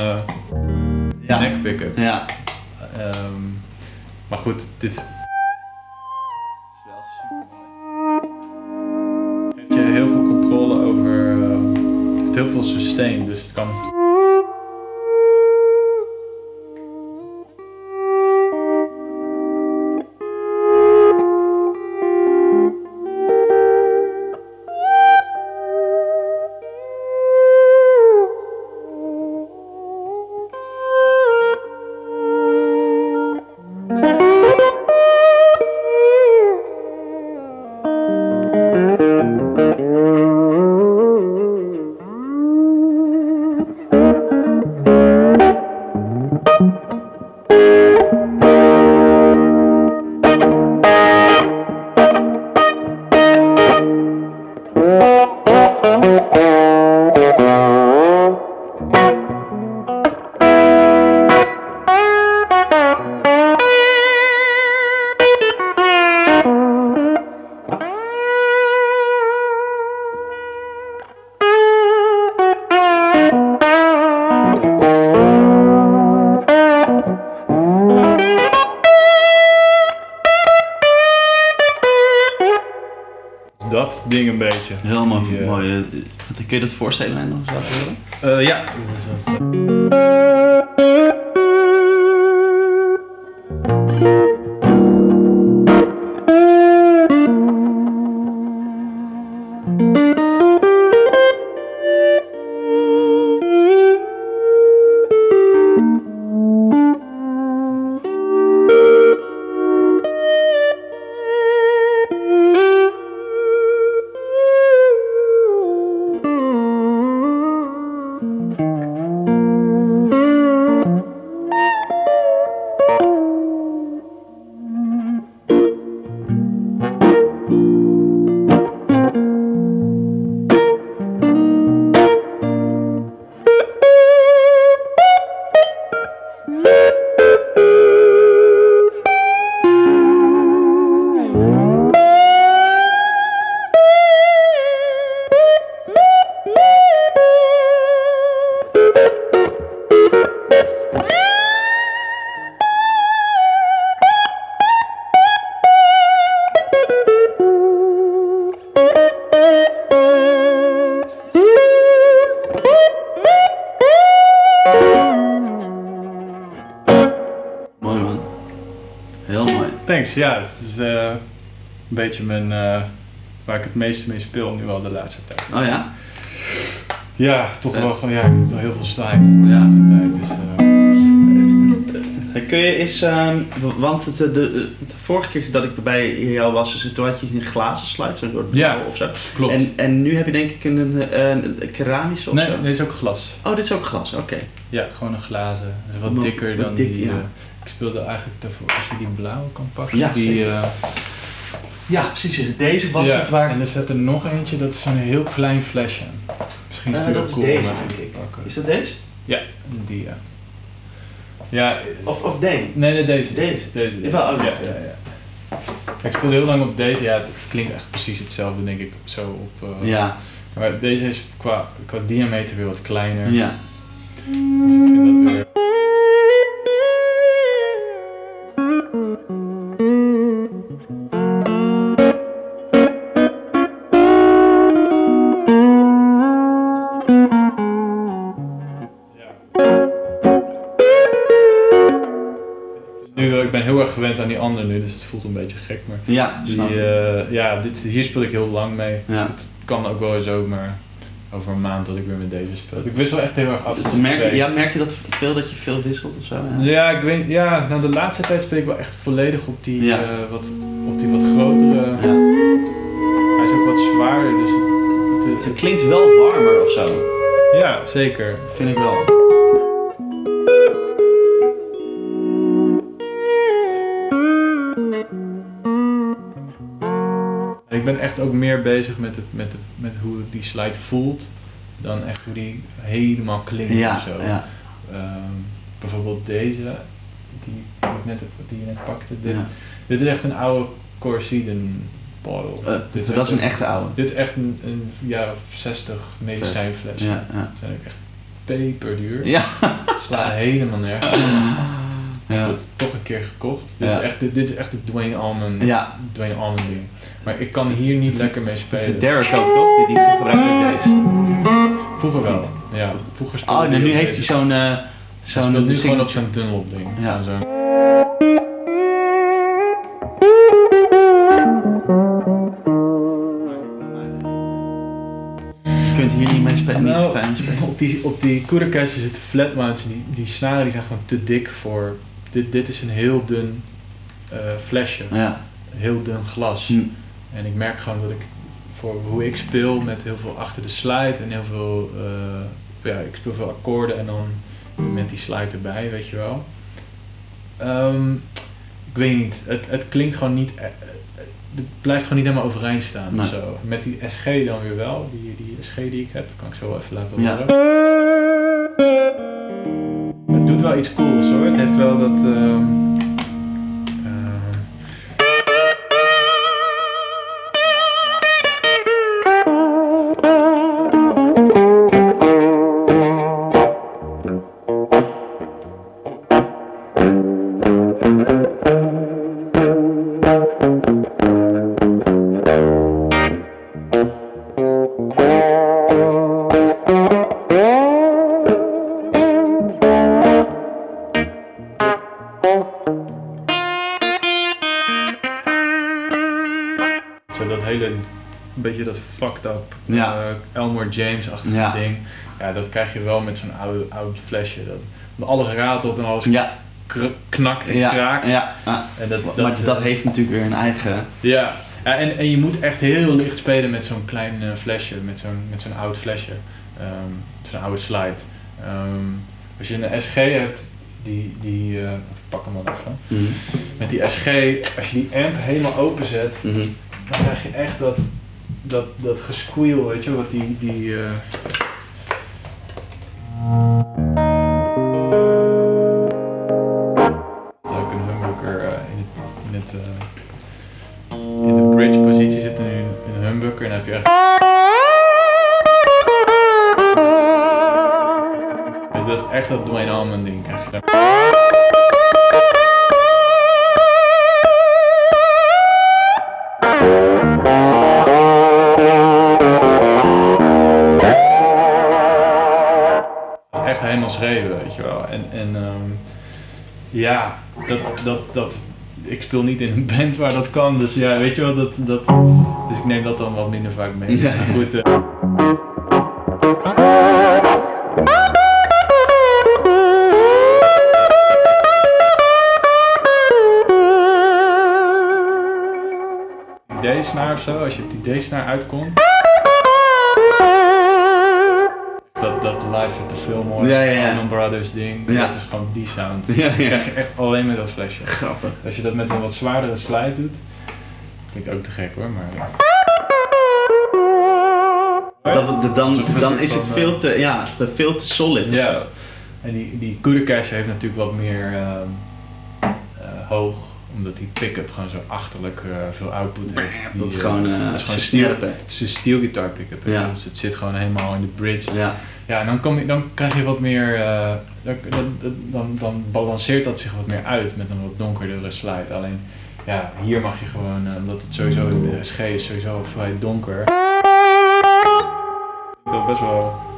Ja. neck pick-up. Ja. Ehm, maar goed, dit, heeft heel veel sustain, dus het kan... beetje. Heel mooi. Die, eh, mooi. eh, Kun je dat voorstellen en nog eens laten horen? Ja. Beetje mijn, eh, waar ik het meeste mee speel nu al de laatste tijd. Oh ja? Ja, toch wel gewoon, ja, ik heb wel heel veel slide de laatste tijd. Dus, eh, Kun je eens, ehm, want het, eh, de, vorige keer dat ik bij jou was, dus toen had je een glazen slide, zo'n soort Ja. blauw of zo. klopt. En, en nu heb je denk ik een, een, een, een keramische of nee, zo? nee, is ook glas. Oh, dit is ook glas, oké. Ja, gewoon een glazen. Het is wat dikker wat dan dik, die... ja. ik speelde eigenlijk daarvoor, als je die blauwe kan pakken. Ja, die. Eh, Ja, precies. Is het deze was ja, het waar... En er zit er nog eentje, dat is zo'n heel klein flesje. Misschien is Eh, die dat wel is cool deze, te ik. Is dat deze? Ja, die ja. Ja, Of, of deze? nee, nee, deze. Deze? Deze. Jawel, oh, ja, ja. ja, ja. Ik speelde heel lang op deze. Ja, het klinkt echt precies hetzelfde, denk ik, zo op... eh, Ja, Maar deze is qua, qua diameter weer wat kleiner. ja. Dus ik vind dat weer... dus het voelt een beetje gek. Maar Ja, die, eh, ja, dit, hier speel ik heel lang mee. Ja. Het kan ook wel zo, maar over een maand dat ik weer met deze speel. Ik wist wel echt heel erg af. Dus merk, je, ja, merk je dat veel dat je veel wisselt of zo? Ja. Ja, ik weet, ja, nou de laatste tijd speel ik wel echt volledig op die, Ja. eh, wat, op die wat grotere. Ja. Hij is ook wat zwaarder, dus het, het- Het het- klinkt wel warmer of zo, ja, zeker. vind ik wel. Ik ben echt ook meer bezig met, het, met, de, met hoe die slide voelt dan echt hoe die helemaal klinkt Ja, of zo. ja. Ehm, bijvoorbeeld deze, die, die, ik net, die je net pakte. Dit, ja. dit is echt een oude Corsiden bottle. Eh, dit dat is een echte oude. Dit is echt een, een jaar of 60 medicijnfles. Ja, ja. zijn ook echt peperduur. Ja. Slaan helemaal nergens. Ja. Goed, toch een keer gekocht. Dit, is echt, dit, dit is echt het Dwayne Allman, Ja. Dwayne Allman ding. Maar ik kan hier niet lekker mee spelen. Derek ook toch? Die, die gebruikt ook deze. Vroeger wel. Ja, vroeger Oh, nou, nu heeft hij zo'n... eh Hij zo'n speelt nu gewoon op zo'n Dunlop ding. Ja. Zo'n- Je kunt hier niet mee spelen, Nou, niet fijn spelen. Op die, op die Kurekastjes zitten flat mounts en die, die snaren die zijn gewoon te dik voor... Dit, dit is een heel dun eh, flesje, Ja. heel dun glas. Hm. En ik merk gewoon dat ik voor hoe ik speel met heel veel achter de slide en heel veel... eh, ja, ik speel veel akkoorden en dan met die slide erbij, weet je wel. Ehm, ik weet niet, het, het klinkt gewoon niet... eh, het blijft gewoon niet helemaal overeind staan Nee. zo. Met die SG dan weer wel, die, die SG die ik heb, kan ik zo wel even laten Ja. horen. Het doet wel iets cools hoor, het heeft wel dat... ehm, Ja. eh, Elmore James-achtige Ja. ding. Ja, dat krijg je wel met zo'n oude, oud flesje. Dat, alles ratelt en alles Ja, knakt en ja, kraakt. ja. ja. En dat, dat, maar dat eh, heeft natuurlijk weer een eigen... Ja, ja en, en je moet echt heel licht spelen met zo'n klein eh, flesje, met zo'n, met zo'n oud flesje. Ehm, zo'n oude slide. Ehm, als je een SG hebt, die, die eh, ik pak hem even. Mhm. Met die SG, als je die amp helemaal openzet, Mhm. dan krijg je echt dat, dat, dat gesqueal, weet je, wat die, die speel niet in een band waar dat kan, dus ja, weet je wel, dat, dat, dus ik neem dat dan wat minder vaak mee. Ja. Goed, eh, D-snaar of zo, als je op die D-snaar uitkomt. Dat, live at the Fillmore, Ja, ja, ja. Allman Brothers ding, Ja. dat is gewoon die sound. Ja, Dat ja. krijg je echt alleen met dat flesje. Grappig. Als je dat met een wat zwaardere slide doet, klinkt ook te gek hoor, maar... Dat, dat- dan, het dan is het veel te, ja, veel te solid Ja. En die, die Kudercash heeft natuurlijk wat meer ehm, eh, hoog, omdat die pick-up gewoon zo achterlijk eh, veel output heeft. Die, Dat is eh, gewoon, eh, dat is gewoon steel, het steel guitar pick-up. Ja. Dus het zit gewoon helemaal in de bridge. Ja. Ja, dan, kom je, dan krijg je wat meer, eh, dan, dan, dan, dan balanceert dat zich wat meer uit met een wat donkerdere slide. Alleen, ja, hier mag je gewoon, eh, omdat het sowieso, de SG is sowieso vrij donker. Dat best wel...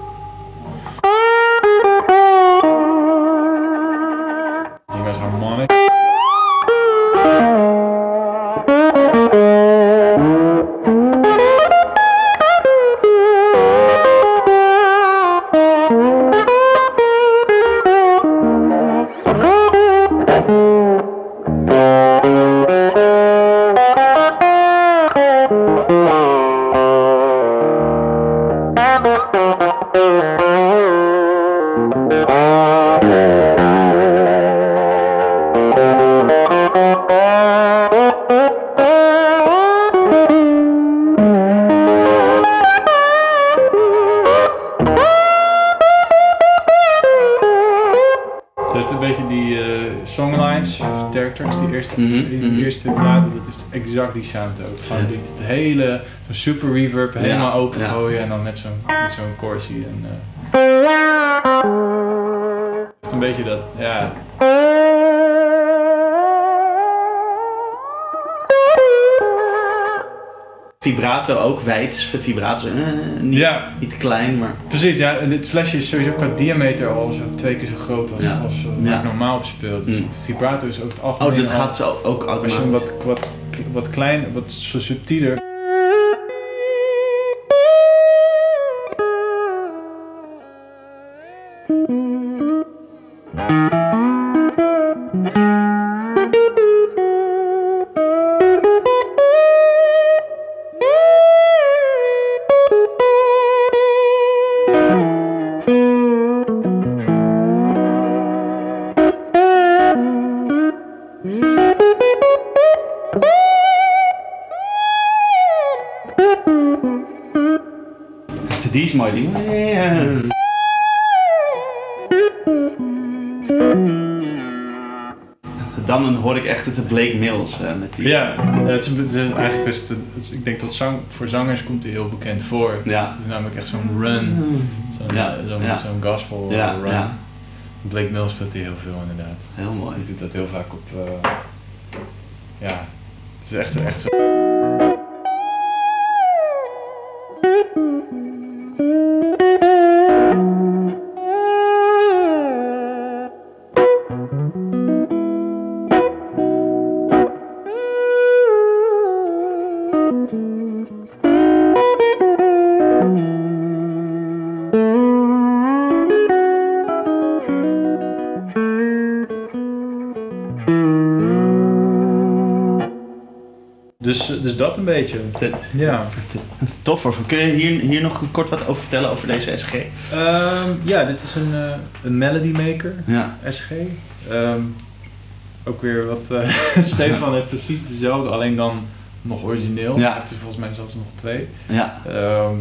Die eerste, Mhm, die mhm. eerste platen, dat heeft exact die sound ook. Gewoon die, het hele, zo'n super reverb helemaal Ja, open ja. gooien en dan met zo'n met zo'n corsie. En, eh, het heeft een beetje dat, ja. Vibrato ook, wijd vibrato. eh, niet, Ja. niet klein, maar... Precies, ja. En dit flesje is sowieso qua diameter al zo twee keer zo groot als, Ja. als eh, Ja. normaal speelt. Dus Mm. het vibrato is over het algemeen Oh, dit al- gaat zo ook Als je hem automatisch. wat, wat, wat klein, wat zo subtieler. Die. Dan hoor ik echt het Blake Mills eh, met die. Ja, het is, het is eigenlijk best, het is- ik denk dat zang, voor zangers komt hij heel bekend voor. Ja. Het is namelijk echt zo'n run, zo'n Ja, zo'n ja. zo'n gospel Ja, run. ja. Blake Mills speelt hij heel veel inderdaad. Heel mooi. Hij doet dat heel vaak op, eh, ja, het is echt, echt zo. Een beetje. Ja. Tof hoor. Kun je hier, hier nog kort wat over vertellen over deze SG? Ehm, ja, dit is een, eh, een melody maker, Ja. SG. Ehm, ook weer wat eh, Stefan heeft precies dezelfde, alleen dan nog origineel. Ja. Hij heeft er volgens mij zelfs nog twee. Ja. Ehm,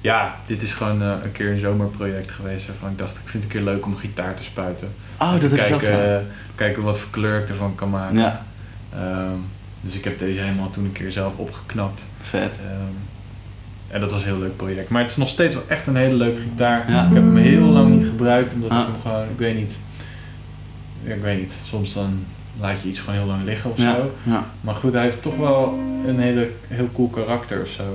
ja, dit is gewoon eh, een keer een zomerproject geweest waarvan ik dacht, ik vind het een keer leuk om gitaar te spuiten. Oh, dat heb ik zelf kijken, wat voor kleur ik ervan kan maken. Ja. Dus ik heb deze helemaal toen een keer zelf opgeknapt. Vet. Ehm, en dat was een heel leuk project. Maar het is nog steeds wel echt een hele leuke gitaar. Ja. Ik heb hem heel lang niet gebruikt, omdat Ah. ik hem gewoon, ik weet niet. Ik weet niet. Soms dan laat je iets gewoon heel lang liggen of Ja. zo. Ja. Maar goed, hij heeft toch wel een hele, heel cool karakter of zo.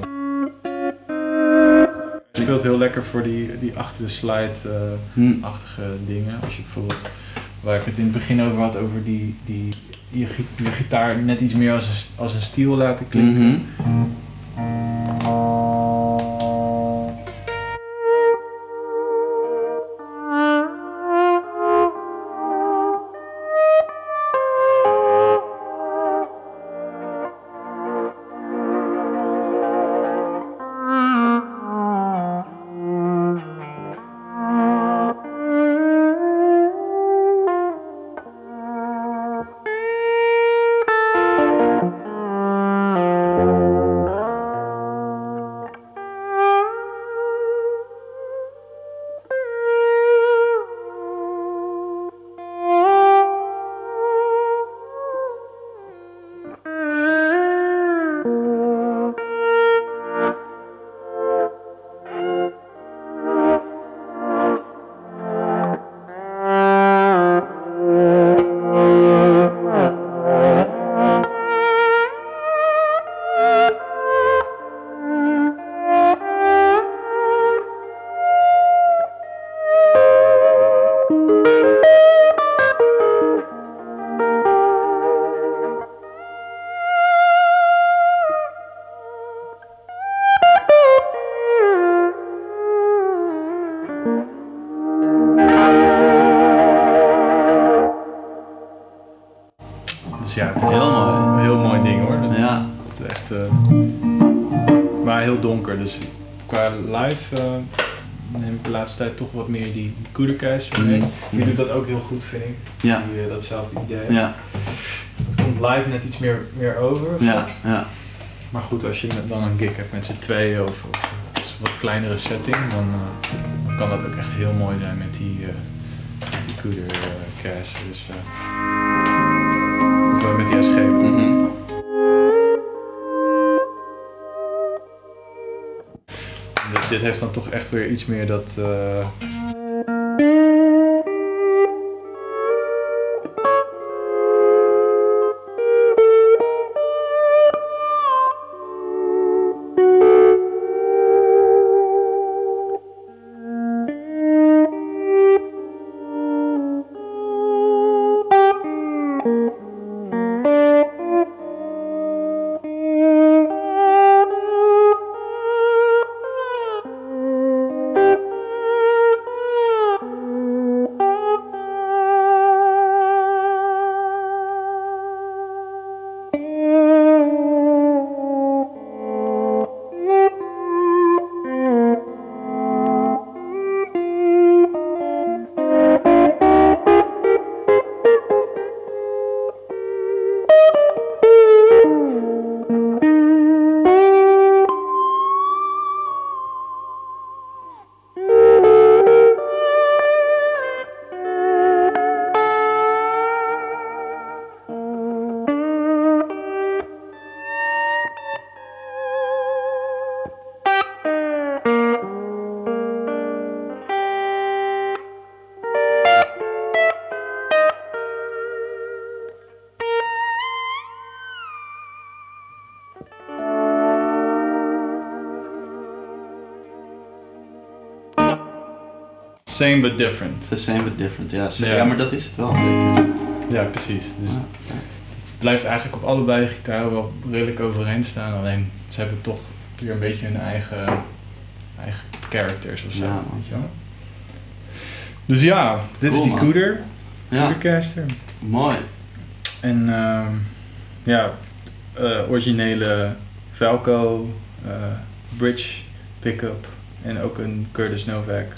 Hij speelt heel lekker voor die, die achter de slide-achtige Hm. dingen. Als je bijvoorbeeld, waar ik het in het begin over had, over die, die, je, gi- je gitaar net iets meer als een, als een stiel laten klinken. Mhm. Meer die doet dat ook heel goed vind ik. Ja. Die, eh, datzelfde idee. Ja. Het komt live net iets meer, meer over. Ja. Ja. Maar goed, als je dan een gig hebt met z'n tweeën of, of een wat kleinere setting, dan, eh, dan kan dat ook echt heel mooi zijn met die, eh met die. Dus, eh, of eh, met die SG. Mhm. Dit, dit heeft dan toch echt weer iets meer dat. eh, Same but different. The same but different, ja. Ja. Maar dat is het wel, zeker. Ja, precies. Dus Ja. het blijft eigenlijk op allebei gitaren wel redelijk overeen staan. Alleen ze hebben toch weer een beetje hun eigen, eigen characters of zo. Ja, weet je wel. Dus ja, dit Cool, is die man. Cooder. Ja, Coodercaster. mooi. En ehm, ja, eh, originele Velco, eh, bridge pickup en ook een Curtis Novak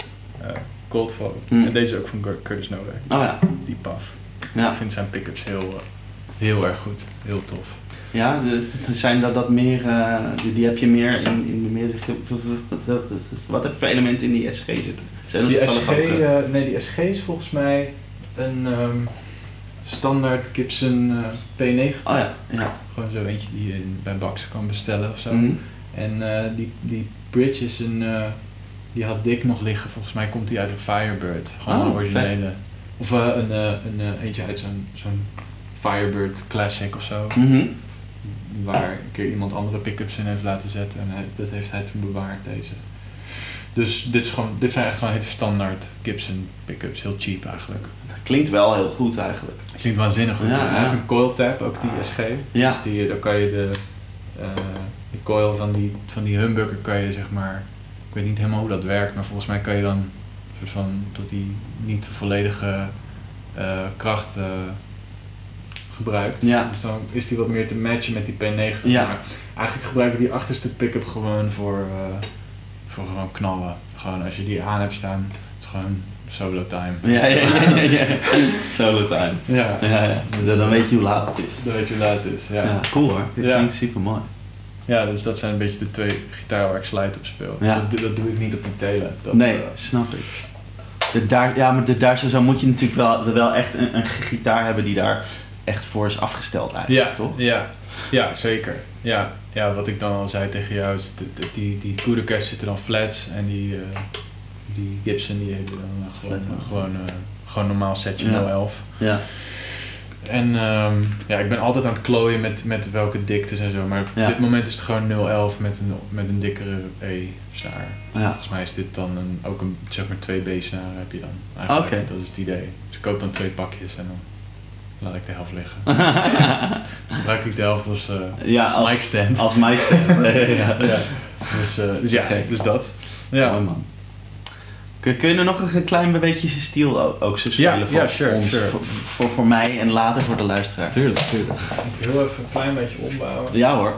Goldfall. Hmm. En deze is ook van Cur- Curtis Novak, Oh ja. die paf. Ja, Ik vind zijn pickups heel, eh, heel erg goed, heel tof. ja de, zijn dat, dat meer, eh, die, die heb je meer in, in de meer, wat heb je voor elementen in die SG zitten? Zijn dat Die SG, ook, eh, nee, die SG is volgens mij een ehm, standaard Gibson eh, P90. Oh ja, ja. Gewoon zo eentje die je in- bij Baxter kan bestellen of zo. Mhm. En eh, die, die bridge is een. Die had Dick nog liggen. Volgens mij komt die uit een Firebird. Gewoon Oh, een originele. Of eh, een, eh, een eh, eentje uit zo'n zo'n Firebird Classic of zo. Mhm. Waar een keer iemand andere pick-ups in heeft laten zetten. En hij, dat heeft hij toen bewaard, deze. Dus dit, is gewoon, dit zijn echt gewoon hele standaard Gibson pick-ups. Heel cheap eigenlijk. Dat klinkt wel heel goed eigenlijk. Klinkt waanzinnig goed. Ja, hij ja. heeft een coil tab, ook die SG. Ja. Dus die, daar kan je de, de coil van die, van die humbucker kan je zeg maar, ik weet niet helemaal hoe dat werkt, maar volgens mij kan je dan een soort van, tot die niet volledige eh, kracht eh, gebruikt. Ja. Dus dan is die wat meer te matchen met die P90. Ja. Maar eigenlijk gebruik ik die achterste pick-up gewoon voor, eh, voor gewoon knallen. Gewoon als je die aan hebt staan, is gewoon solo time. Ja, ja, ja, ja, ja. Solo time. Ja. Ja, ja. Dan, dan weet je hoe laat het is. Dan weet je hoe laat het is. Ja. Cool hoor. Dit Ja. klinkt super mooi. Dus dat zijn een beetje de twee gitaren waar ik slide op speel. Ja. Dus dat, dat doe ik niet op mijn telen. Dat, nee, eh, snap ik. De daar, ja, maar de daar zo moet je natuurlijk wel, wel echt een, een gitaar hebben die daar echt voor is afgesteld eigenlijk, ja, toch? Ja, ja, zeker. Ja, ja, wat ik dan al zei tegen jou is, de- de- die, die Coodercast zitten dan flats en die, eh, die Gibson die hebben dan eh, gewoon, Flat. gewoon, gewoon normaal setje Ja. 011. Ja. En ehm, ja, ik ben altijd aan het klooien met, met welke diktes en zo, maar op Ja. dit moment is het gewoon 011 met een, met een dikkere E-snaar. Ja. Volgens mij is dit dan een, ook een zeg maar 2B-snaren heb je dan. Eigenlijk, Oké. Dat is het idee. Dus ik koop dan twee pakjes en dan laat ik de helft liggen. Gebruik ik de helft als eh ja, als, mic stand. als mic stand. ja. Dus, eh, dus ja, dus dat. Mooi Ja. man. Kun, kun je er nog een klein beetje zijn stijl ook, ook zo Ja, spelen voor ja, sure, ons, sure. Voor, voor, voor mij en later voor de luisteraar? Tuurlijk, tuurlijk. Heel even een klein beetje ombouwen. Ja hoor.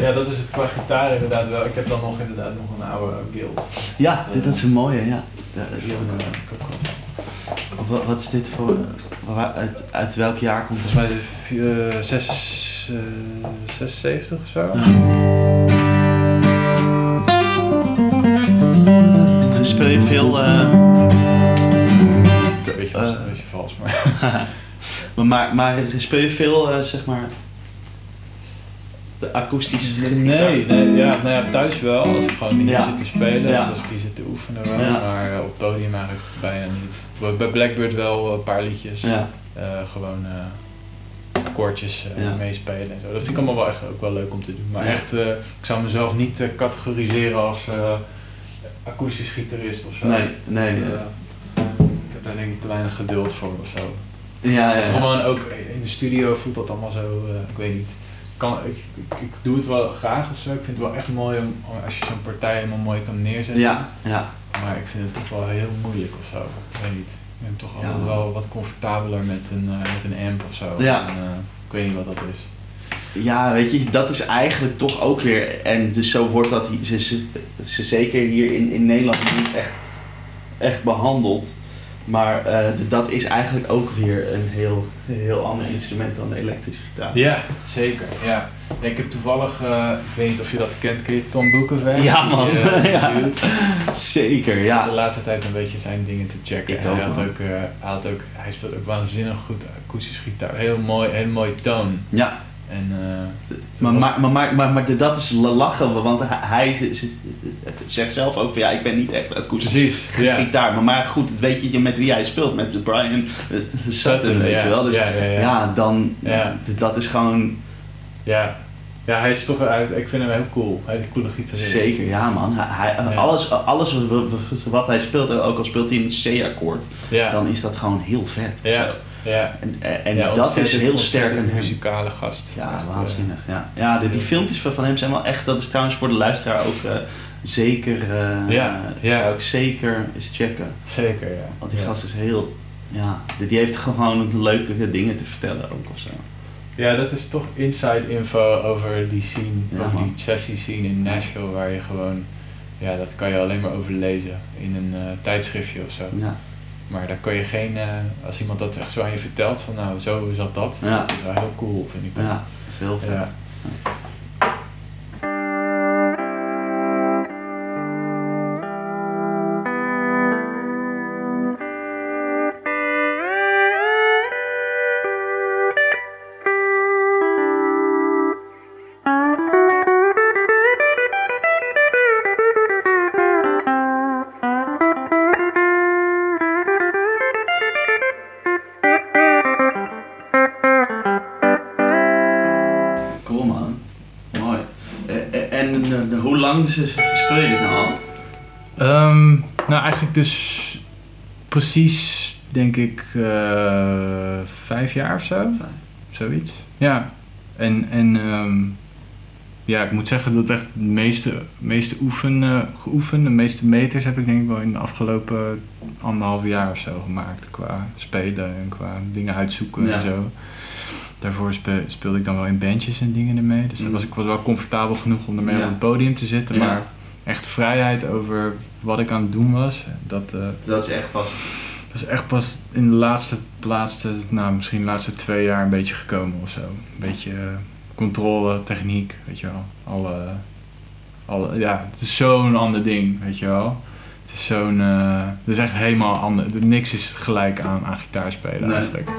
Ja, dat is het qua gitaar inderdaad wel. Ik heb dan nog inderdaad nog een oude guild. Ja, dit is een mooie, ja. Ja, Die heb ik, ja. eh, ook wel. Of Wat, wat is dit voor, waar- uit, uit welk jaar komt het? Volgens mij is het eh, zes- eh, 76 of zo. Speel je veel, eh, Een beetje, Eh. een beetje vals, maar... maar, maar speel je veel, eh, zeg maar, de akoestische gitaar? Nee, nee ja, nou ja, thuis wel, als ik gewoon niet Ja. zit te spelen, Ja. als ik hier zit te oefenen wel, Ja. maar eh, op het podium eigenlijk bijna niet. Bij- Blackbird wel een paar liedjes, Ja, eh, gewoon eh koortjes eh, Ja. meespelen en zo. Dat vind ik allemaal wel echt ook wel leuk om te doen. Maar Ja. echt, eh, ik zou mezelf niet categoriseren als eh, akoestisch gitarist of zo. nee, nee. Eh, ik heb daar denk ik te weinig geduld voor of zo. ja, ja. Gewoon ook in de studio voelt dat allemaal zo, eh, ik weet niet. Kan, ik, ik, ik doe het wel graag of zo. Ik vind het wel echt mooi om, als je zo'n partij helemaal mooi kan neerzetten. Ja, ja. Maar ik vind het toch wel heel moeilijk of zo. Ik weet niet. Ik ben toch Ja. altijd wel wat comfortabeler met een, eh, met een amp of zo. Ja. En, ik weet niet wat dat is. Ja, weet je, dat is eigenlijk toch ook weer, en dus zo wordt dat ze, ze, ze zeker hier in, in Nederland niet echt, echt behandeld. Maar eh, dat is eigenlijk ook weer een heel, heel ander instrument dan de elektrische gitaar. Ja, zeker. Ja. Ja, ik heb toevallig, eh, ik weet niet of je dat kent, ken je Tom Boekenweg? Ja, man. Die, Ja. dude. Zeker, Ik zat de ja. laatste tijd een beetje zijn dingen te checken. Ik En ook, hij, had ook, eh, hij, had ook, hij speelt ook waanzinnig goed akoestisch gitaar. Heel mooi, heel mooie toon. Ja, En, eh, maar, was- maar, maar, maar, maar, maar dat is lachen, want hij, hij ze- ze- zegt zelf ook van ja, ik ben niet echt akoestisch. Ja. gitaar. Maar, maar goed, weet je met wie hij speelt, met Brian Sutton, weet ja, je wel. Dus ja, dan, dat is gewoon, Ja. Ja, hij is toch. Ik vind hem heel cool. Hij is een coole gitarist. Zeker, ja man. Hij, Ja. Alles, alles wat- wat hij speelt, ook al speelt hij een C-akkoord, Ja. dan is dat gewoon heel vet. Ja. Zo. Ja. En, en Ja, dat is heel sterk hem. muzikale gast. Ja, Echt, eh, waanzinnig. Ja, ja die, die filmpjes van van hem zijn wel echt, dat is trouwens voor de luisteraar ook eh, zeker, eh, Ja, ja. zou ik zeker eens checken. Zeker, ja. Want die gast is heel, ja, die, heeft gewoon leuke dingen te vertellen ook of zo. Ja, dat is toch inside info over die scene, Ja, over man. die sessie scene in Nashville, waar je gewoon, ja, dat kan je alleen maar over lezen in een eh, tijdschriftje of zo. Ja, Maar daar kan je geen, eh, als iemand dat echt zo aan je vertelt, van nou, zo zat dat, Ja. dat is wel heel cool, vind ik. ja dat is heel vet. Ja. Lang speel je dit nou al? Ehm, nou, eigenlijk dus precies, denk ik, eh, vijf jaar of zo. Zoiets. Ja. En, en ehm, ja, ik moet zeggen dat echt de meeste, meeste oefen, eh, geoefend, de meeste meters heb ik denk ik wel in de afgelopen anderhalf jaar of zo gemaakt. Qua spelen en qua dingen uitzoeken Ja. en zo. Daarvoor spe- speelde ik dan wel in bandjes en dingen ermee. Dus dan Mm. was ik was wel comfortabel genoeg om ermee Ja. op het podium te zitten. Maar echt vrijheid over wat ik aan het doen was, dat, eh, Dat is echt pas. dat is echt pas in de laatste, laatste, nou misschien de laatste twee jaar een beetje gekomen of zo. Een beetje eh, controle, techniek, weet je wel. Alle, alle, ja, het is zo'n ander ding, weet je wel. Het is zo'n, eh, het is echt helemaal anders. Niks is gelijk aan, aan gitaarspelen Nee. eigenlijk.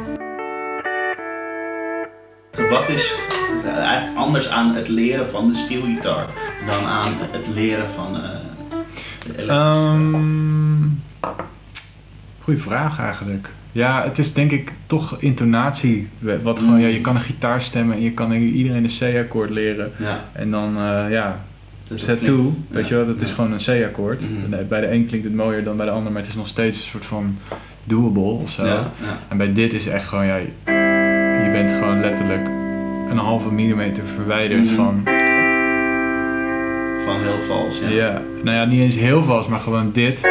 Wat is eigenlijk anders aan het leren van de steelgitaar dan aan het leren van eh de elektrische Ehm goeie vraag eigenlijk. Ja, het is denk ik toch intonatie. Wat gewoon, Mm. ja, je kan een gitaar stemmen en je kan iedereen een C-akkoord leren. Ja, En dan, eh, ja, zet toe, weet je wel, dat is gewoon een C-akkoord. Mhm. En Bij de een klinkt het mooier dan bij de ander, maar het is nog steeds een soort van doable of zo. En bij dit is echt gewoon, ja, bent gewoon letterlijk een halve millimeter verwijderd Mhm. van, Van heel vals, ja. ja. nou ja, niet eens heel vals, maar gewoon dit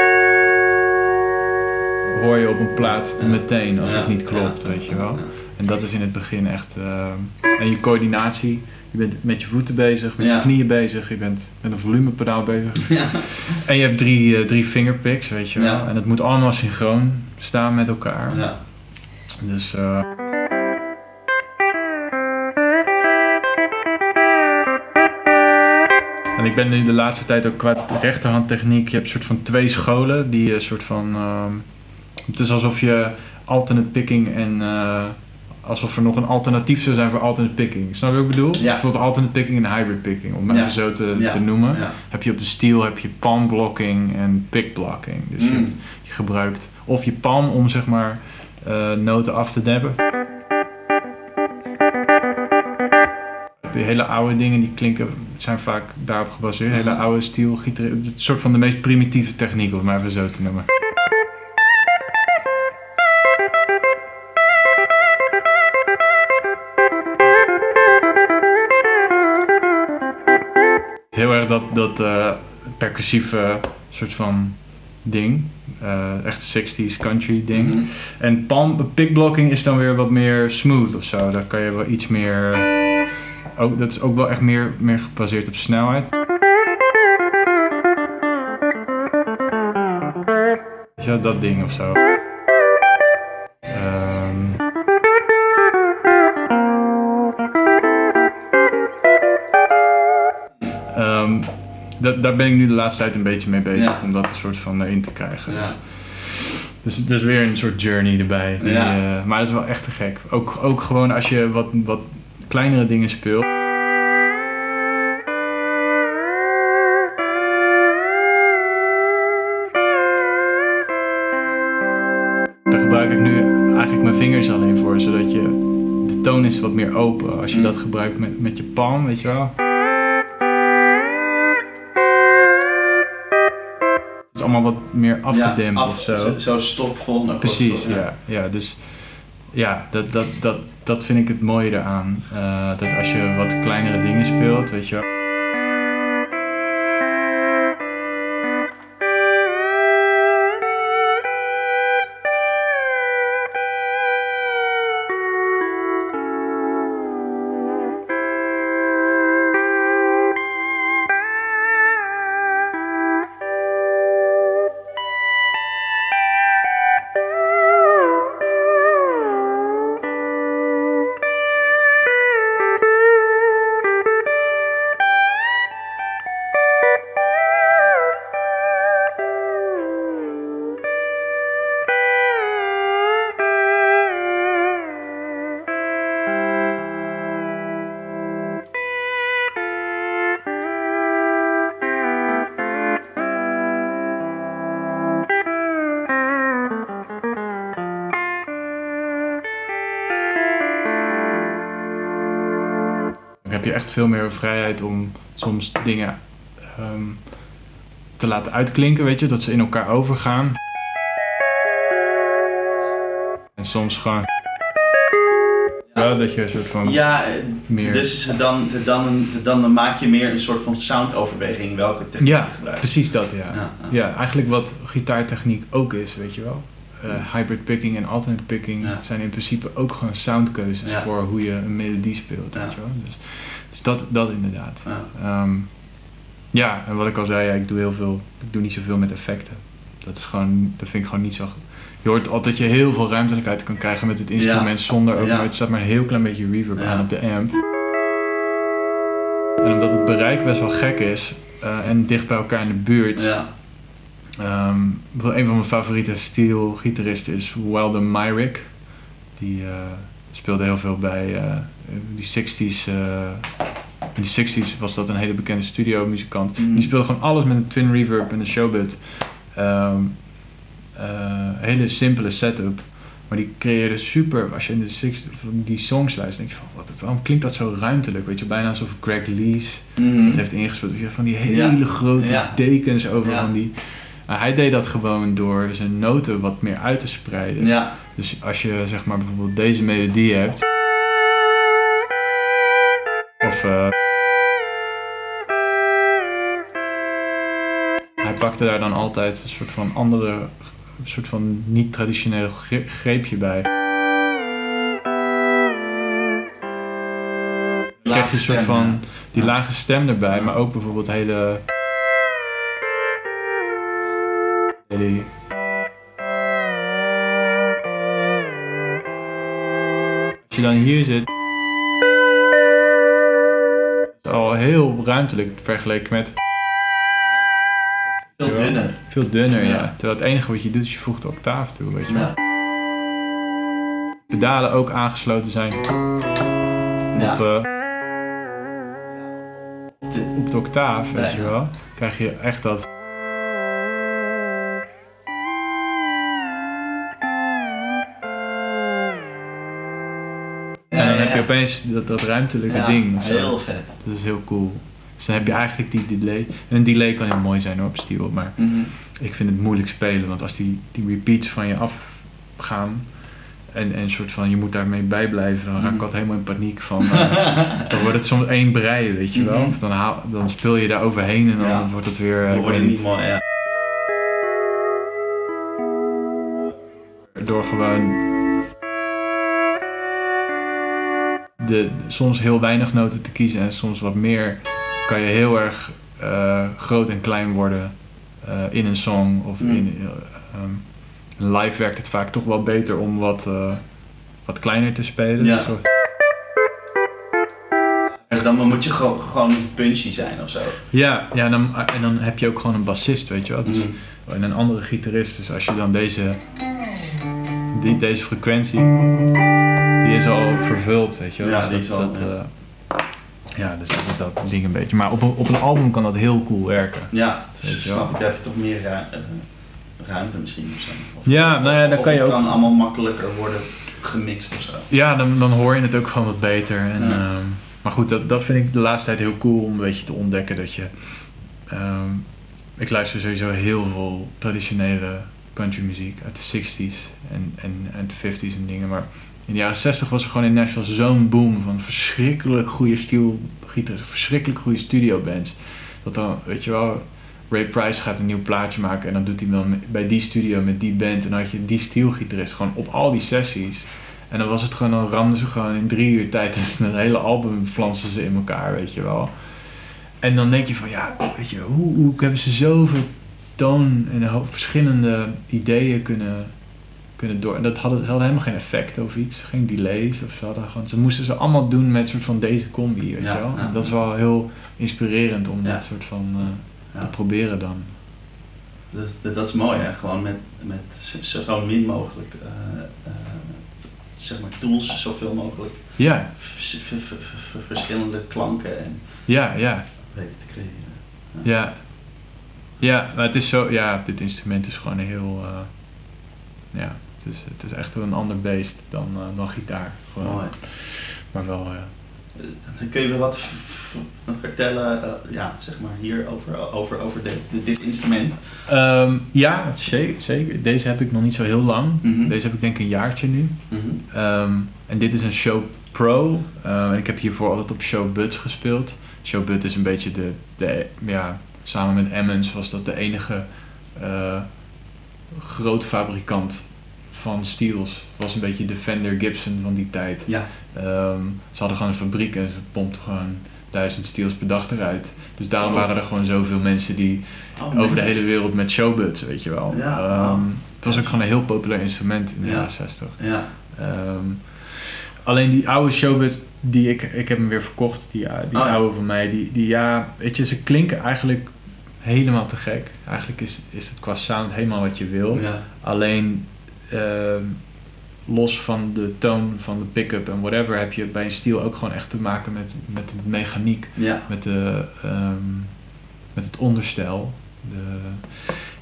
hoor je op een plaat Ja. meteen als Ja, het niet klopt, ja. weet je wel. En dat is in het begin echt. eh, en je coördinatie. Je bent met je voeten bezig, met je knieën bezig, je bent met een volumepedaal bezig. En je hebt drie, eh, drie fingerpicks, weet je wel. En het moet allemaal synchroon staan met elkaar. Ja. Dus. eh, ik ben nu de laatste tijd ook qua rechterhandtechniek. Je hebt een soort van twee scholen die een soort van. ehm, het is alsof je alternate picking en. eh, alsof er nog een alternatief zou zijn voor alternate picking. Snap je wat ik bedoel? Ja. Bijvoorbeeld alternate picking en hybrid picking, om het Ja. even zo te, Ja. te noemen. Heb je op de steel heb je palm blocking en pick blocking. Dus je, Mm. je gebruikt of je palm om zeg maar eh, noten af te deppen. De hele oude dingen die klinken zijn vaak daarop gebaseerd. Hele Mhm. oude gitaar. Een soort van de meest primitieve techniek, om het maar even zo te noemen. Heel erg dat, dat eh, percussieve soort van ding. Eh, echt 60s country ding. Mhm. En palm, pickblocking is dan weer wat meer smooth of zo. Daar kan je wel iets meer. Ook, dat is ook wel echt meer, meer gebaseerd op snelheid. Wel, dat ding of zo. Dat, daar ben ik nu de laatste tijd een beetje mee bezig Ja. om dat een soort van erin te krijgen. Ja. Dus het is weer een soort journey erbij. Die, Ja. eh, maar dat is wel echt te gek. Ook, ook gewoon als je wat, wat kleinere dingen speelt. Daar gebruik ik nu eigenlijk mijn vingers alleen voor, zodat je de toon is wat meer open. Als je Mm. dat gebruikt met, met je palm, weet je wel. Het is allemaal wat meer afgedempt af- of zo. Zo, zo stop, volgende akkoord, Precies, ja. ja. Dus ja, dat, dat, dat, dat vind ik het mooie eraan. Eh, dat als je wat kleinere dingen speelt, weet je wel. Dan heb je echt veel meer vrijheid om soms dingen ehm, te laten uitklinken, weet je, dat ze in elkaar overgaan. En soms gewoon. Ja, dat je een soort van Ja, meer. dus dan, dan, dan, dan maak je meer een soort van soundoverweging welke techniek Ja, je gebruikt. precies dat, ja. Ja, ja. Ja, eigenlijk wat gitaartechniek ook is, weet je wel. Eh, hybrid picking en alternate picking Ja. zijn in principe ook gewoon soundkeuzes Ja. voor hoe je een melodie speelt, Ja. weet je wel. Dus, dus dat, dat inderdaad. Ja. Ehm, ja, en wat ik al zei, ik doe heel veel, ik doe niet zoveel met effecten. Dat is gewoon, dat vind ik gewoon niet zo. Je hoort altijd dat je heel veel ruimtelijkheid kan krijgen met het instrument zonder ook maar het staat maar een heel klein beetje reverb aan op de amp. En omdat het bereik best wel gek is eh, en dicht bij elkaar in de buurt, Ehm, een van mijn favoriete steel-gitaristen is Wilder Myrick. Die eh, speelde heel veel bij eh, die 60s. eh, in de 60s was dat een hele bekende studio-muzikant. Mm. Die speelde gewoon alles met een twin reverb en een showbit. Eh, hele simpele setup. Maar die creëerde super, als je in de 60 van die songs luistert, denk je van, wat, waarom klinkt dat zo ruimtelijk? Weet je, bijna alsof Greg Lees Mhm. het heeft ingespeeld. Van die hele Ja. grote Ja. dekens over Ja. van die... Nou, hij deed dat gewoon door zijn noten wat meer uit te spreiden. Ja. Dus als je zeg maar bijvoorbeeld deze melodie hebt... Of... eh, hij pakte daar dan altijd een soort van andere... Een soort van niet-traditioneel gre- greepje bij. Dan krijg je een soort van die lage stem erbij, maar ook bijvoorbeeld hele. Als je dan hier zit. is al heel ruimtelijk vergeleken met. Veel dunner. Veel dunner, ja. Ja. Terwijl het enige wat je doet is je voegt de octaaf toe, weet je wel. Ja. Pedalen ook aangesloten zijn op, Ja. eh, De- op de octaaf, weet je wel. Krijg je echt dat. Opeens dat, dat ruimtelijke Ja, ding. Heel vet. Dat is heel cool. Dus dan heb je eigenlijk die delay. En een delay kan heel mooi zijn hoor, op steel. Maar Mhm. ik vind het moeilijk spelen. Want als die, die repeats van je afgaan. En, en een soort van je moet daarmee bijblijven. Dan raak ik Mhm. altijd helemaal in paniek van. eh, dan wordt het soms één brei, weet je wel. Mhm. Of dan, haal, dan speel je daar overheen en dan Ja. wordt het weer. eh, We ik worden weet niet mooi, ja. door gewoon de, soms heel weinig noten te kiezen en soms wat meer, kan je heel erg eh, groot en klein worden eh, in een song. Of Mm. in, ehm, live werkt het vaak toch wel beter om wat, wat kleiner te spelen. Ja. Dus dan moet je gewoon, gewoon niet punchy zijn of zo. ja, ja en, dan, en dan heb je ook gewoon een bassist, weet je wel. Dus, Mhm. En een andere gitarist. Dus als je dan deze, die, deze frequentie, die is al vervuld, weet je wel. Ja, Dus die dat, is al, dat, eh, ja, dus dat is dat ding een beetje. Maar op een, op een album kan dat heel cool werken. Ja, Weet je snap ik. Daar heb je toch meer eh, ruimte misschien of zo. Of, Ja, nou ja, dan kan je het ook- kan allemaal makkelijker worden gemixt of zo. Ja, dan, dan hoor je het ook gewoon wat beter. En, Ja. ehm, maar goed, dat, dat vind ik de laatste tijd heel cool om een beetje te ontdekken dat je... ehm, ik luister sowieso heel veel traditionele countrymuziek uit de 60s en, en, de 50s en dingen. Maar in de jaren 60 was er gewoon in Nashville zo'n boom van verschrikkelijk goede stielgitaristen, verschrikkelijk goede studiobands. Dat dan, weet je wel, Ray Price gaat een nieuw plaatje maken en dan doet hij dan bij die studio met die band. En dan had je die stielgitarist gewoon op al die sessies. En dan was het gewoon, dan ramden ze gewoon in drie uur tijd het hele album flansen ze in elkaar, weet je wel. En dan denk je van, ja, weet je, hoe, hoe hebben ze zoveel toon en verschillende ideeën kunnen, kunnen door. En dat hadden, ze hadden helemaal geen effect of iets, geen delays of ze hadden gewoon, ze moesten ze allemaal doen met soort van deze combi, weet Ja, je wel. ja. En dat is wel heel inspirerend om dat soort van eh, Ja. te proberen dan. Dus dat, dat is mooi, hè? Gewoon met, met zo- min mogelijk, eh, eh, zeg maar, tools, zoveel mogelijk Ja, vers- ver- ver- ver- verschillende klanken en ja, ja. weten te creëren. Ja. Ja, maar het is zo, ja, dit instrument is gewoon heel, eh, ja, het is, het is echt wel een ander beest dan, eh, dan gitaar. Gewoon. Mooi. Maar wel, ja. Eh, Kun je me wat vertellen, ja, zeg maar, hier over, over, over de, de- dit instrument? Ehm, ja, zeker, zeker. Deze heb ik nog niet zo heel lang. Mhm. Deze heb ik denk ik een jaartje nu. Mhm. Ehm, en dit is een Show Pro. Ehm, en ik heb hiervoor altijd op Show Buds gespeeld. Show Bud is een beetje de, de ja, samen met Emmons was dat de enige eh groot fabrikant van steels. Was een beetje de Fender Gibson van die tijd. Ja, Ehm, ze hadden gewoon een fabriek en ze pompten gewoon duizend steels per dag eruit. Dus daarom waren er gewoon zoveel mensen die oh, over de hele wereld met showbuds, weet je wel. Ja, Ehm, het was ook gewoon een heel populair instrument in de Ja. jaren 60. Ja, Ehm, alleen die oude showbud die ik, ik heb hem weer verkocht, die, eh, die Oh ja. oude van mij, die, die ja, weet je, ze klinken eigenlijk helemaal te gek. Eigenlijk is, is het qua sound helemaal wat je wil. ja, Alleen ehm, los van de toon van de pick-up en whatever, heb je bij een steel ook gewoon echt te maken met, met de mechaniek ja, met, de, ehm, met het onderstel. De,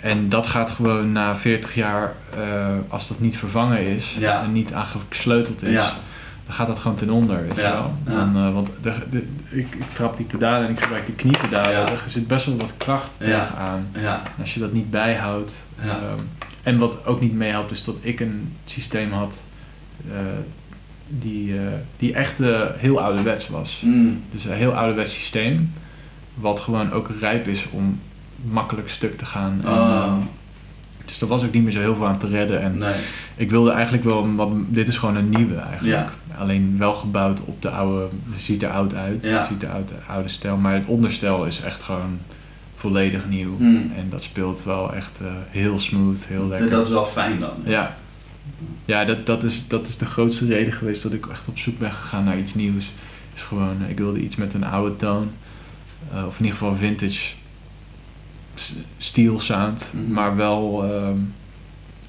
en dat gaat gewoon na 40 jaar, eh, als dat niet vervangen is Ja. en niet aangesleuteld is, Ja. Dan gaat dat gewoon ten onder. Weet je wel? Dan, eh, want de, de, ik, ik trap die pedalen en ik gebruik die kniepedalen. Er zit best wel wat kracht tegenaan. als je dat niet bijhoudt. Ehm, en wat ook niet meehelpt is dat ik een systeem had eh, die, eh, die echt eh, heel ouderwets was. Mm. Dus een heel ouderwets systeem, wat gewoon ook rijp is om makkelijk stuk te gaan. En, Oh. Dus er was ook niet meer zo heel veel aan te redden. En nee, ik wilde eigenlijk wel, wat, dit is gewoon een nieuwe eigenlijk. Ja. Alleen wel gebouwd op de oude, ziet er oud uit, Ja. ziet er oude stijl. Maar het onderstel is echt gewoon volledig nieuw. Mm. En dat speelt wel echt eh, heel smooth, heel lekker. dat is wel fijn dan. Ja, ja dat, dat, is, dat is de grootste reden geweest dat ik echt op zoek ben gegaan naar iets nieuws. Is gewoon, eh, ik wilde iets met een oude toon. eh, of in ieder geval vintage steel sound. Mhm. Maar wel ehm,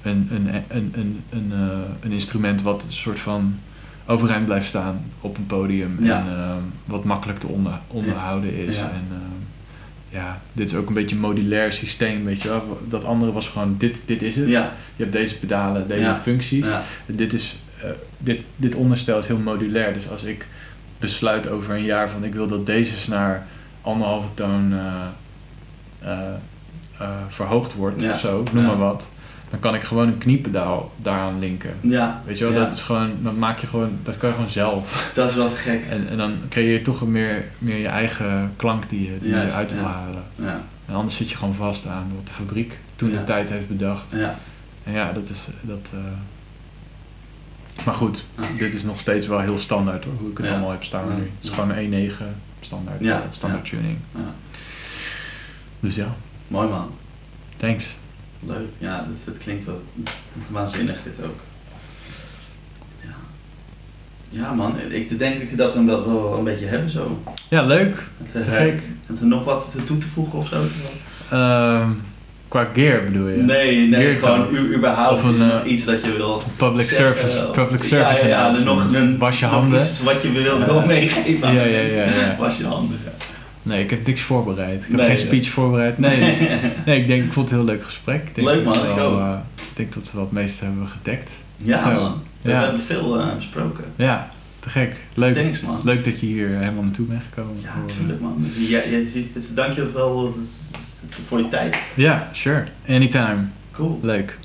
een, een, een, een, een, eh, een instrument wat een soort van overeind blijft staan op een podium. Ja. En ehm, wat makkelijk te onder, onderhouden is. Ja. En, ehm, ja, dit is ook een beetje een modulair systeem, weet je wel. Dat andere was gewoon, dit, dit is het. Ja, Je hebt deze pedalen, deze functies. Dit, is, eh, dit, dit onderstel is heel modulair. Dus als ik besluit over een jaar van ik wil dat deze snaar anderhalve toon eh, verhoogd wordt Ja. of zo, noem maar wat. Dan kan ik gewoon een kniepedaal daaraan linken. ja. Weet je wel, Ja. dat is gewoon, dat maak je gewoon, dat kan je gewoon zelf. Dat is te gek. En, en dan creëer je toch meer, meer je eigen klank die je, die je uit wil ja. halen. Ja, En anders zit je gewoon vast aan wat de fabriek toen de tijd heeft bedacht. ja, En ja, dat is. Dat, eh, Maar goed, dit is nog steeds wel heel standaard hoor, hoe ik het allemaal heb staan nu. Het is gewoon een 1.9 standaard, eh, standaard tuning. ja. Dus ja, Mooi man. thanks. Leuk. Ja, dat, dat klinkt wel waanzinnig dit ook. Ja. Ja man, ik denk dat we hem wel, wel een beetje hebben zo. Ja, leuk. Met, eh, gek. met er nog wat toe te voegen of zo? Ehm, qua gear bedoel je? Nee, nee, Gear gewoon u, überhaupt Of een, eh, iets dat je wil Public zeggen, service, public ja, service ja, ja, announcement. nog, een, Was je nog handen? iets wat je wil, wil Ja. meegeven aan Ja, ja, ja, ja. Was je handen, ja. Nee, ik heb niks voorbereid. Ik heb Nee, geen speech voorbereid. Nee, nee, ik denk, ik vond het een heel leuk gesprek. Ik denk Leuk, man, ik ook. eh, ik denk dat we het meeste hebben gedekt. ja Zo. man. We Ja. hebben veel eh, besproken. Ja, te gek. Leuk. Thanks man. Leuk dat je hier helemaal naartoe bent gekomen. Ja, eh, natuurlijk man. Ja, ja, dank je wel voor je tijd. Ja, sure. Anytime. Cool. Leuk.